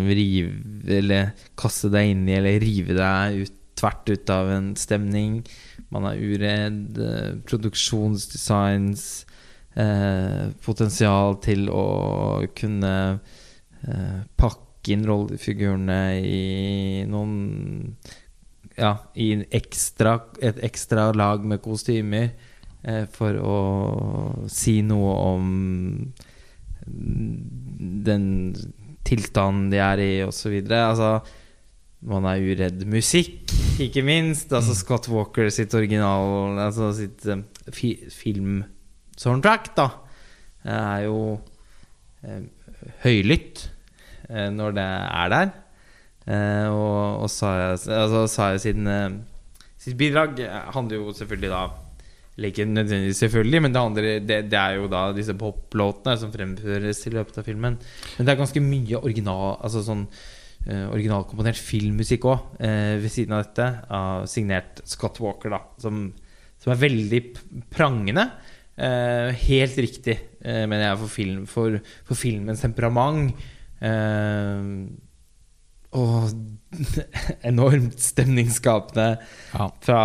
rive Eller kaste deg inn i eller rive deg ut, tvert ut av en stemning. Man er uredd. eh, Produksjonsdesigns eh, potensial til å kunne eh, pakke inn rollefigurene i noen Ja, i en ekstra, et ekstra lag med kostymer eh, for å si noe om den tilstanden de er i, osv. Altså, man er uredd musikk, ikke minst. Altså Scott Walker sitt original Altså sitt eh, fi, filmsoundtrack, da, er jo eh, høylytt eh, når det er der. Eh, og, og Saya, altså, Saya sin, sitt bidrag handler jo selvfølgelig da eller ikke nødvendigvis selvfølgelig, men det, handler, det, det er jo da disse poplåtene som fremføres i løpet av filmen. Men det er ganske mye original Altså sånn uh, originalkomponert filmmusikk òg, uh, ved siden av dette. av signert Scott Walker, da. Som, som er veldig prangende. Eh, helt riktig, eh, mener jeg, for, film, for, for filmens temperament. Eh, og *laughs* enormt stemningsskapende Ja. fra,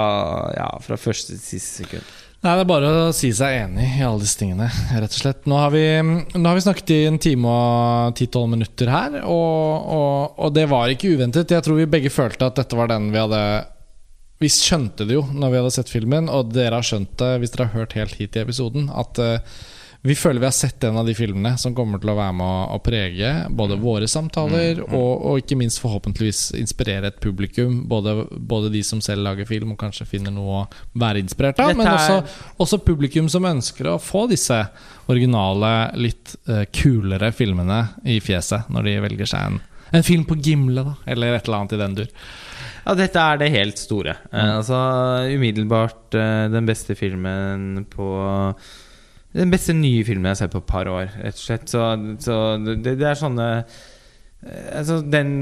ja, fra første til siste sekund. Nei, Det er bare å si seg enig i alle disse tingene, rett og slett. Nå har vi, nå har vi snakket i en time og 10-12 minutter her, og, og, og det var ikke uventet. Jeg tror vi begge følte at dette var den vi hadde Vi skjønte det jo når vi hadde sett filmen, og dere har skjønt det hvis dere har hørt helt hit i episoden, at uh, vi føler vi har sett en av de filmene som kommer til å være med å, å prege både våre samtaler og, og ikke minst forhåpentligvis inspirere et publikum. Både, både de som selv lager film og kanskje finner noe å være inspirert av, men også, også publikum som ønsker å få disse originale, litt uh, kulere filmene i fjeset når de velger seg en, en film på Gimle, da, eller et eller annet i den dur. Ja, dette er det helt store. Eh, altså umiddelbart eh, den beste filmen på Den beste nye filmen jeg har sett på et par år, rett og slett. Så, så det, det er sånne eh, Altså den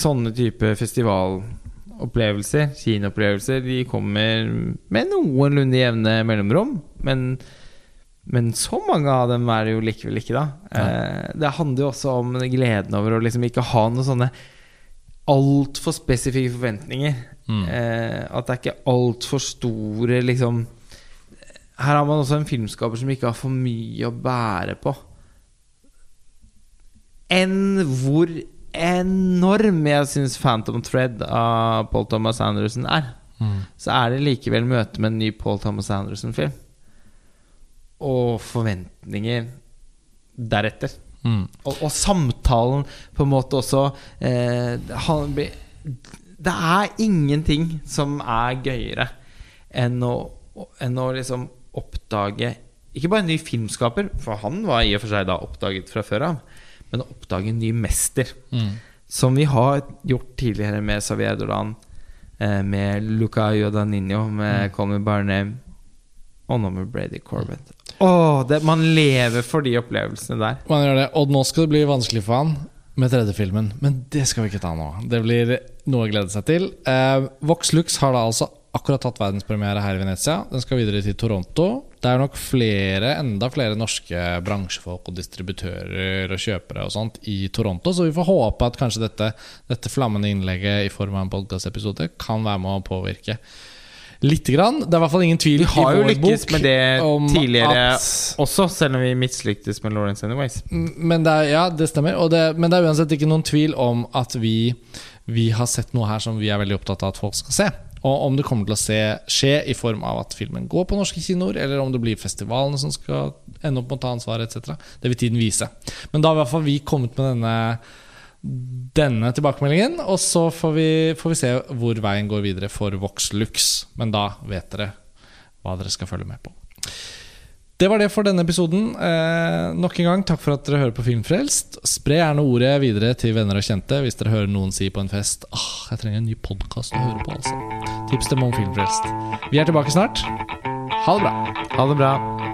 Sånne type festivalopplevelser, kinoopplevelser, de kommer med noenlunde jevne mellomrom. Men men så mange av dem er det jo likevel ikke, da. Eh, det handler jo også om gleden over å liksom ikke ha noen sånne altfor spesifikke forventninger. Mm. Eh, at det er ikke altfor store liksom Her har man også en filmskaper som ikke har for mye å bære på. Enn hvor enorm jeg syns Phantom Thread av Paul Thomas Anderson er. så er det likevel møte med en ny Paul Thomas Anderson-film. Og forventninger deretter. Mm. Og, og samtalen på en måte også eh, han Det er ingenting som er gøyere enn å, enn å liksom oppdage Ikke bare en ny filmskaper, for han var i og for seg da oppdaget fra før av, men å oppdage en ny mester. Mm. Som vi har gjort tidligere med Xavier Dolan, eh, med Luca Yodaninho, med Colmy Barney og nå med Brady Corbett. Åh, det, man lever for de opplevelsene der. Man gjør det, og nå skal det bli vanskelig for han med tredje filmen. Men det skal vi ikke ta nå. Det blir noe å glede seg til. Eh, Vox Lux har da altså akkurat tatt verdenspremiere her i Venezia. Den skal videre til Toronto. Det er nok flere, enda flere norske bransjefolk og distributører og kjøpere og sånt i Toronto, så vi får håpe at kanskje dette, dette flammende innlegget i form av en podkastepisode kan være med å påvirke. Lite grann. Det er i hvert fall ingen tvil Vi har i jo vår lykkes bok med det tidligere at- også, selv om vi mislyktes med Lawrence Anyways. Men det er, ja, det stemmer. Det, men det er uansett ikke noen tvil om at vi, vi har sett noe her som vi er veldig opptatt av at folk skal se. Og om det kommer til å se, skje i form av at filmen går på norske kinoer, eller om det blir festivalene som skal ende opp med å ta ansvaret, etc. Det vil tiden vise. Men da har i hvert fall vi kommet med denne, denne tilbakemeldingen, og så får vi, får vi se hvor veien går videre for Voxlux. Men da vet dere hva dere skal følge med på. Det var det for denne episoden. Eh, nok en gang, takk for at dere hører på Filmfrelst. Spre gjerne ordet videre til venner og kjente hvis dere hører noen si på en fest ah, jeg trenger en ny podkast å høre på. altså Tips dem om Filmfrelst. Vi er tilbake snart. Ha det bra. Ha det bra.